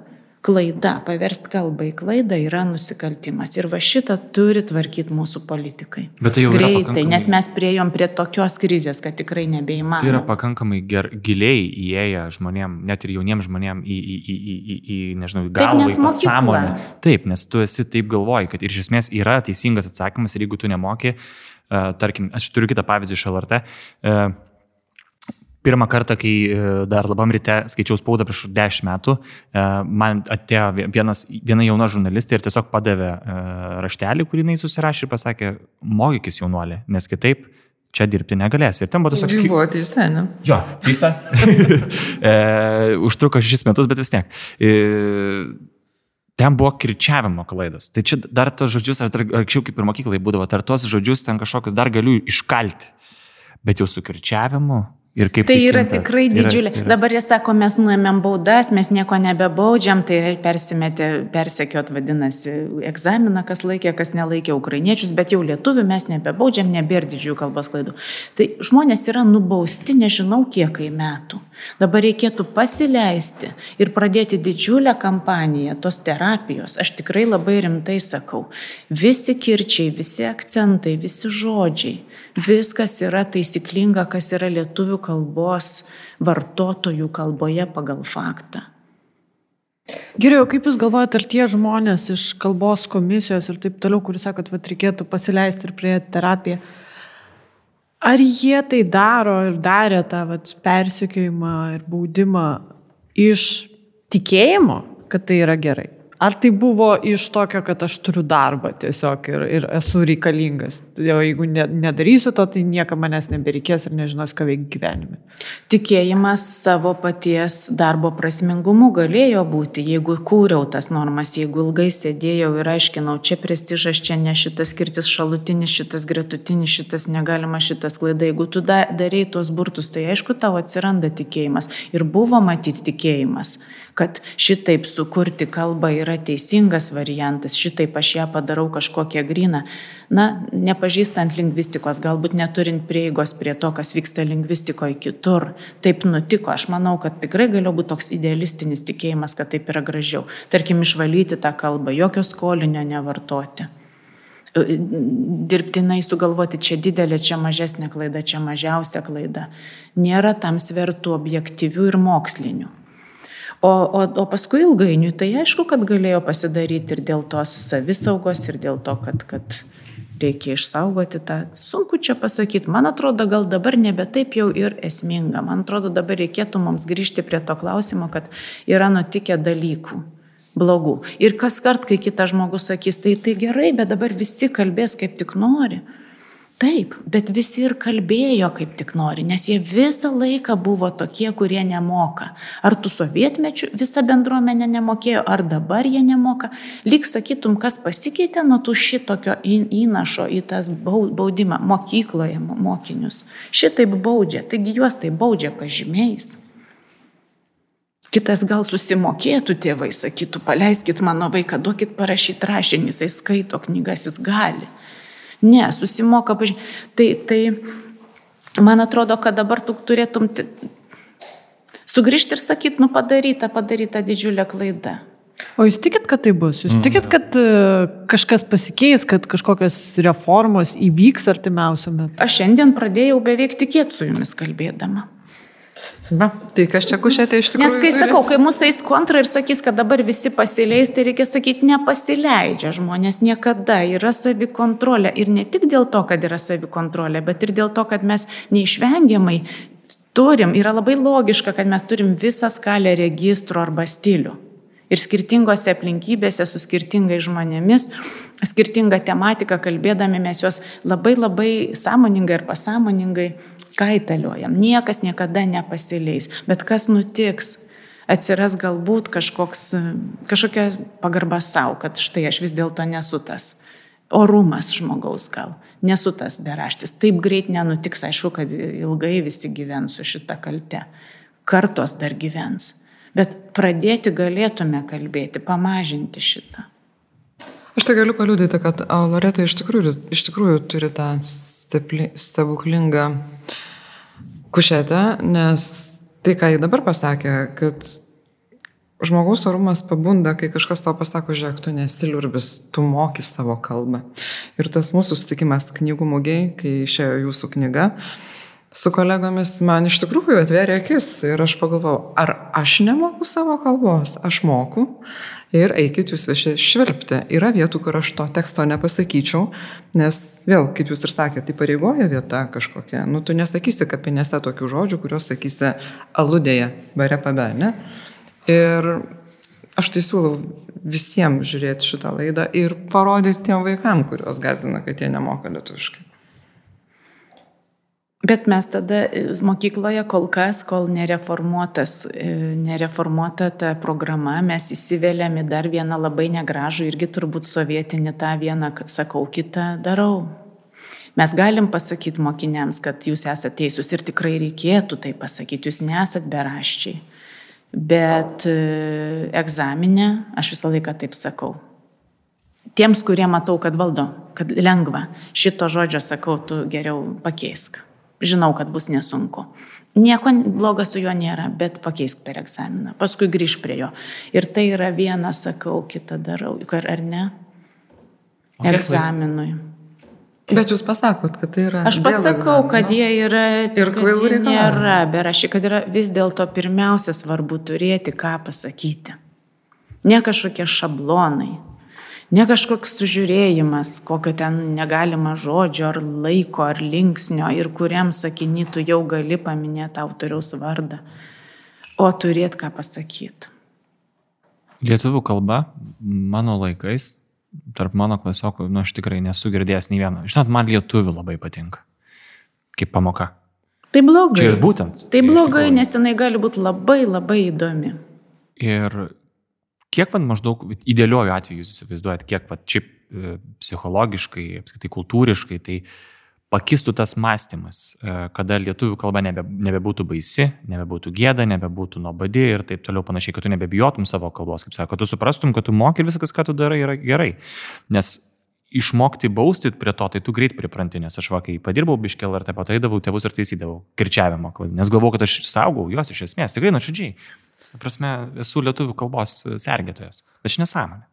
klaida, paversti kalbą į klaidą yra nusikaltimas. Ir va šitą turi tvarkyti mūsų politikai. Bet tai jau Greitai, pakankamai- nes mes priejom prie tokios krizės, kad tikrai nebeįmanoma. Tai yra pakankamai ger, giliai įėję žmonėm, net ir jauniems žmonėm į, į, į, į, į, į nežinau, galvą, į pasąmonę. Taip, nes tu esi taip galvoji, kad ir iš esmės yra teisingas atsakymas ir jeigu tu nemoki, uh, tarkim, aš turiu kitą pavyzdį iš LRT. Uh, Pirmą kartą, kai e, dar labam ryte skaičiau spaudą prieš 10 metų, e, man atėjo vienas, viena jauna žurnalistė ir tiesiog padavė e, raštelį, kurį jinai susirašė ir pasakė, mokykis jaunuolė, nes kitaip čia dirbti negalės. Ir ten buvo tiesiog... Buvo teisė, ne? Jo, teisa. e, užtruko šešis metus, bet vis tiek. E, ten buvo kirčiavimo klaidos. Tai čia dar tos žodžius, ar anksčiau kaip ir mokyklai būdavo, ar tos žodžius ten kažkokius dar galiu iškalti. Bet jau su kirčiavimu ir kaip Tai yra kinta. tikrai Tai yra- didžiulė. tai yra- Dabar jie sako, mes nuėmėm baudas, mes nieko nebebaudžiam, tai persimetė, persekiot vadinasi egzaminą, kas laikė, kas nelaikė ukrainiečius, bet jau lietuvių mes nebebaudžiam, nebėra didžiųjų kalbos klaidų. Tai žmonės yra nubausti nežinau kiekai metų. Dabar reikėtų pasileisti ir pradėti didžiulę kampaniją tos terapijos. Aš tikrai labai rimtai sakau. Visi kirčiai, visi akcentai, visi žodžiai, viskas yra taisyklinga, kas yra lietuvių kalbos vartotojų kalboje pagal faktą. Geriau, kaip Jūs galvojate, ar tie žmonės iš kalbos komisijos ir taip toliau, kuris sakot, kad reikėtų pasileisti ir prie terapiją, ar jie tai daro ir darė tą vat, persikiojimą ir baudimą iš tikėjimo, kad tai yra gerai? Ar tai buvo iš tokio, kad aš turiu darbą tiesiog ir, ir esu reikalingas? O jeigu ne, nedarysiu to, tai niekam manęs nebereikės ir nežinos, ką veikti gyvenime. Tikėjimas savo paties darbo prasmingumu galėjo būti, jeigu kūriau tas normas, jeigu ilgai sėdėjau ir aiškinau, čia prestižas, čia ne šitas skirtis šalutinis, šitas gretutinis, šitas negalima, šitas klaida. Jeigu tu da, darai tuos burtus, tai aišku, tau atsiranda tikėjimas. Ir buvo matyti tikėjimas, kad šitaip sukurti kalbą yra teisingas variantas, šitaip aš ją padarau kažkokią gryną. Na, nepažįstant lingvistikos, galbūt neturint prieigos prie to, kas vyksta lingvistikoje kitur. Taip nutiko. Aš manau, kad tikrai galėjo būti toks idealistinis tikėjimas, kad taip yra gražiau. Tarkim, išvalyti tą kalbą, jokio skolinio nevartoti dirbtinai sugalvoti čia didelė, čia mažesnė klaida, čia mažiausia klaida. Nėra tam svertų objektyvių ir mokslinių. O, o, o paskui ilgainiui tai aišku, kad galėjo pasidaryti ir dėl tos savisaugos, ir dėl to, kad, kad reikia išsaugoti tą. Sunku čia pasakyti. Man atrodo, gal dabar nebe taip jau ir esminga. Man atrodo, dabar reikėtų mums grįžti prie to klausimo, kad yra nutikę dalykų. blogų. Ir kas kart, kai kitas žmogus sakys, tai tai gerai, bet dabar visi kalbės kaip tik nori. Taip, bet visi ir kalbėjo kaip tik nori, nes jie visą laiką buvo tokie, kurie nemoka. Ar tu sovietmečių visa bendruomenė nemokėjo, ar dabar jie nemoka. Lyg sakytum, kas pasikeitė nuo tų šitokio įnašo į tas baudimą mokykloje mokinius. Šitaip baudžia, taigi juos tai baudžia pažymiais. Kitas gal susimokėtų tėvai, sakytų, paleiskit mano vaiką, duokit parašyti rašinį, jisai skaito knygas, jis gali. Ne, susimoka pažymį. Tai, tai man atrodo, kad dabar tu turėtum sugrįžti ir sakyti, nu padaryta, padaryta didžiulė klaida. O jūs tikit, kad tai bus? Jūs tikit, mm. kad uh, kažkas pasikeis, kad kažkokios reformos įvyks artimiausiu metu? Aš šiandien pradėjau beveik tikėti su jumis kalbėdama. Va, tai kas čia kušėte iš tikrųjų? Nes kai sakau, kai mūsų eis kontra ir sakys, kad dabar visi pasileis, tai reikia sakyti, nepasileidžia žmonės niekada, yra savikontrolė. Ir ne tik dėl to, kad yra savikontrolė, bet ir dėl to, kad mes neišvengiamai turim, yra labai logiška, kad mes turim visą skalę registrų arba stilių. Ir skirtingose aplinkybėse su skirtingais žmonėmis, skirtingą tematiką kalbėdami mes juos labai labai sąmoningai ir pasąmoningai kaitaliojam, niekas niekada nepasileis. Bet kas nutiks? Atsiras galbūt kažkoks, kažkokia pagarba savo, kad štai aš vis dėlto nesu tas. Orumas žmogaus gal, nesu tas beraštis. Taip greit nenutiks, aišku, kad ilgai visi gyvens su šita kalte. Kartos dar gyvens. Bet pradėti galėtume kalbėti, pamažinti šitą. Aš tai galiu paliūdyti, kad Loreta iš tikrųjų, iš tikrųjų turi tą stepli, stebuklingą kušetę, nes tai, ką jį dabar pasakė, kad žmogaus orumas pabunda, kai kažkas tau pasako, žiūrėk, tu nesi liurbis, tu moki savo kalbą. Ir tas mūsų sutikimas knygų mugiai, kai išėjo jūsų knyga, su kolegomis man iš tikrųjų atvėrė akis ir aš pagalvojau, ar aš nemoku savo kalbos, aš moku ir eikit jūs visi švilpti. Yra vietų, kur aš to teksto nepasakyčiau, nes vėl, kaip jūs ir sakėte, tai pareigoja vieta kažkokia. Nu, tu nesakysi kapinėse tokių žodžių, kuriuos sakysi aludėje, bare pabe, ne? Ir aš tai siūlau visiems žiūrėti šitą laidą ir parodyti tiem vaikam, kuriuos gazina, kad jie nemoka lietuviškai. Bet mes tada e, mokykloje kol kas, kol nereformuotas, e, nereformuota ta programa, mes įsivėlėm į dar vieną labai negražų, irgi turbūt sovietinį tą vieną, sakau, kitą darau. Mes galim pasakyti mokiniams, kad jūs esate teisūs ir tikrai reikėtų tai pasakyti, jūs nesat beraščiai. Bet e, egzaminė, aš visą laiką taip sakau. Tiems, kurie matau, kad valdo, kad lengva, šito žodžio sakau, tu geriau pakeisk žinau, kad bus nesunku. Nieko blogo su juo nėra, bet pakeisk per egzaminą, paskui grįž prie jo. Ir tai yra viena, sakau, kita darau, ar ne? Egzaminui. Bet jūs pasakot, kad tai yra. Aš pasakau, kad jie yra. Ir kvailų reikalų. Nėra, bet aš, kad yra vis dėlto pirmiausia svarbu turėti ką pasakyti. Ne kažkokie šablonai, Ne kažkoks sužiūrėjimas, kokio ten negalima žodžio ar laiko ar linksnio ir kuriam sakinį tu jau gali paminėti autoriaus vardą, o turėt ką pasakyti. Lietuvių kalba mano laikais, tarp mano klasiokų, nu aš tikrai nesu girdėjęs nei vieno. Žinot, man lietuvių labai patinka. Kaip pamoka. Tai blogai. Čia ir būtent. Tai blogai, nes jinai gali būti labai labai įdomi. Ir Kiek man maždaug idealiuoju atveju jūs įsivaizduojat, kiek va, šiaip e, psichologiškai, apskritai kultūriškai, tai pakistų tas mąstymas, e, kada lietuvių kalba nebe, nebebūtų baisi, nebebūtų gėda, nebebūtų nuobodi ir taip toliau panašiai, kad tu nebebijotum savo kalbos, kaip sako, tu suprastum, kad tu moki ir viskas, ką tu darai, yra gerai. Nes išmokti bausti prie to, tai tu greit pripranti, nes aš vakai padirbau biškel ar taip pat eidavau tėvus ir taisydavau kirčiavimo, nes galvojau, kad aš saugau juos iš esmės, tikrai nuoširdžiai. Prasme, esu lietuvių kalbos sergėtojas. Bet čia nesąmonė.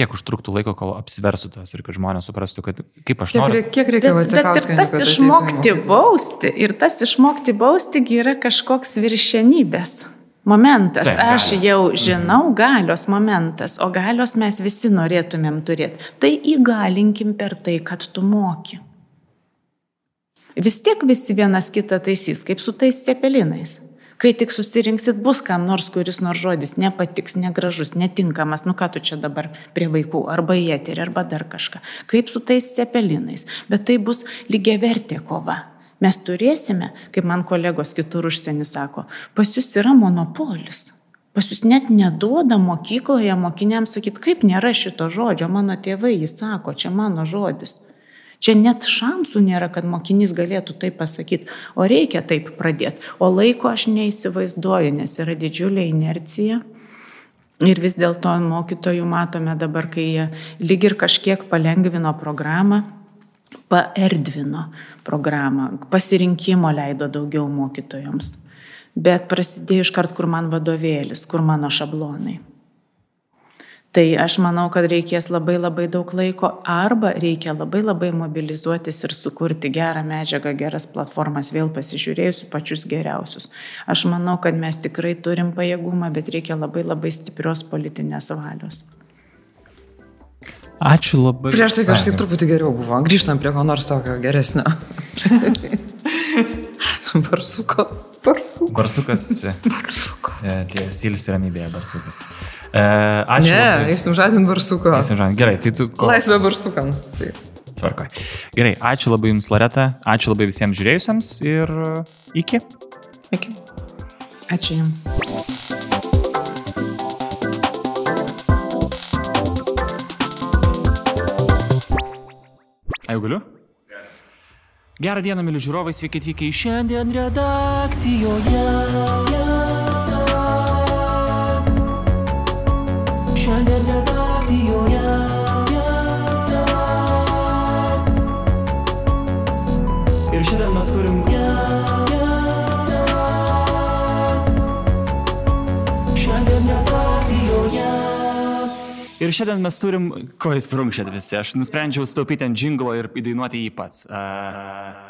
Kiek užtruktų laiko, kol apsiverstų tas ir kad žmonės suprastų, kad kaip aš noriu. Kiek, kiek reikia atsitikti? Tas išmokti bausti ir tas išmokti bausti yra kažkoks viršenybės momentas. Taip, aš galios. jau žinau galios momentas, o galios mes visi norėtumėm turėti. Tai įgalinkim per tai, kad tu moki. Vis tiek visi vienas kitą taisys, kaip su tais cepelinais Kai tik susirinksit, bus kam nors, kuris nors žodis nepatiks, negražus, netinkamas, nu ką tu čia dabar prie vaikų, arba į eterį, arba dar kažką. Kaip su tais cepelinais. Bet tai bus lygiai vertė kova. Mes turėsime, kaip man kolegos kitur užsienį sako, pas jūs yra monopolis. Pas jūs net neduoda mokykloje mokiniams sakyti, kaip nėra šito žodžio, mano tėvai jį sako, čia mano žodis. Čia net šansų nėra, kad mokinys galėtų tai pasakyti, o reikia taip pradėti. O laiko aš neįsivaizduoju, nes yra didžiulė inercija. Ir vis dėlto mokytojų matome dabar, kai jie lyg ir kažkiek palengvino programą, paerdvino programą, pasirinkimo leido daugiau mokytojams. Bet prasidėjo iškart, kur man vadovėlis, kur mano šablonai. Tai aš manau, kad reikės labai labai daug laiko arba reikia labai labai mobilizuotis ir sukurti gerą medžiagą, geras platformas, vėl pasižiūrėjusiu pačius geriausius. Aš manau, kad mes tikrai turim pajėgumą, bet reikia labai labai stiprios politinės valios. Ačiū labai. Prieš tai kažkaip truputį geriau buvo. Grįžtam prie ko nors tokio geresnio. Barsuko. Barsukas. Barsuko. E, tie silis ramybėje barsukas. E, ačiū. Ne, eisim žadint barsuko. Eisim žadint. Gerai, tai tu. Ko... Laisvė barsukams. Tai. Tvarkoj. Gerai, ačiū labai Jums, Loreta. Ačiū labai visiems žiūrėjusiems ir iki. Iki. Ačiū Jums. A jau galiu? Gerą dieną, mėly žiūrovai, sveiki atvykę į šiandien redakcijoje. Šiandien redakcijoje. Ir šiandien mes turim. Ir šiandien mes turim, ko jūs prunkšėt visi, aš nusprendžiau sutaupyti ant džinglo ir įdainuoti jį pats. Uh...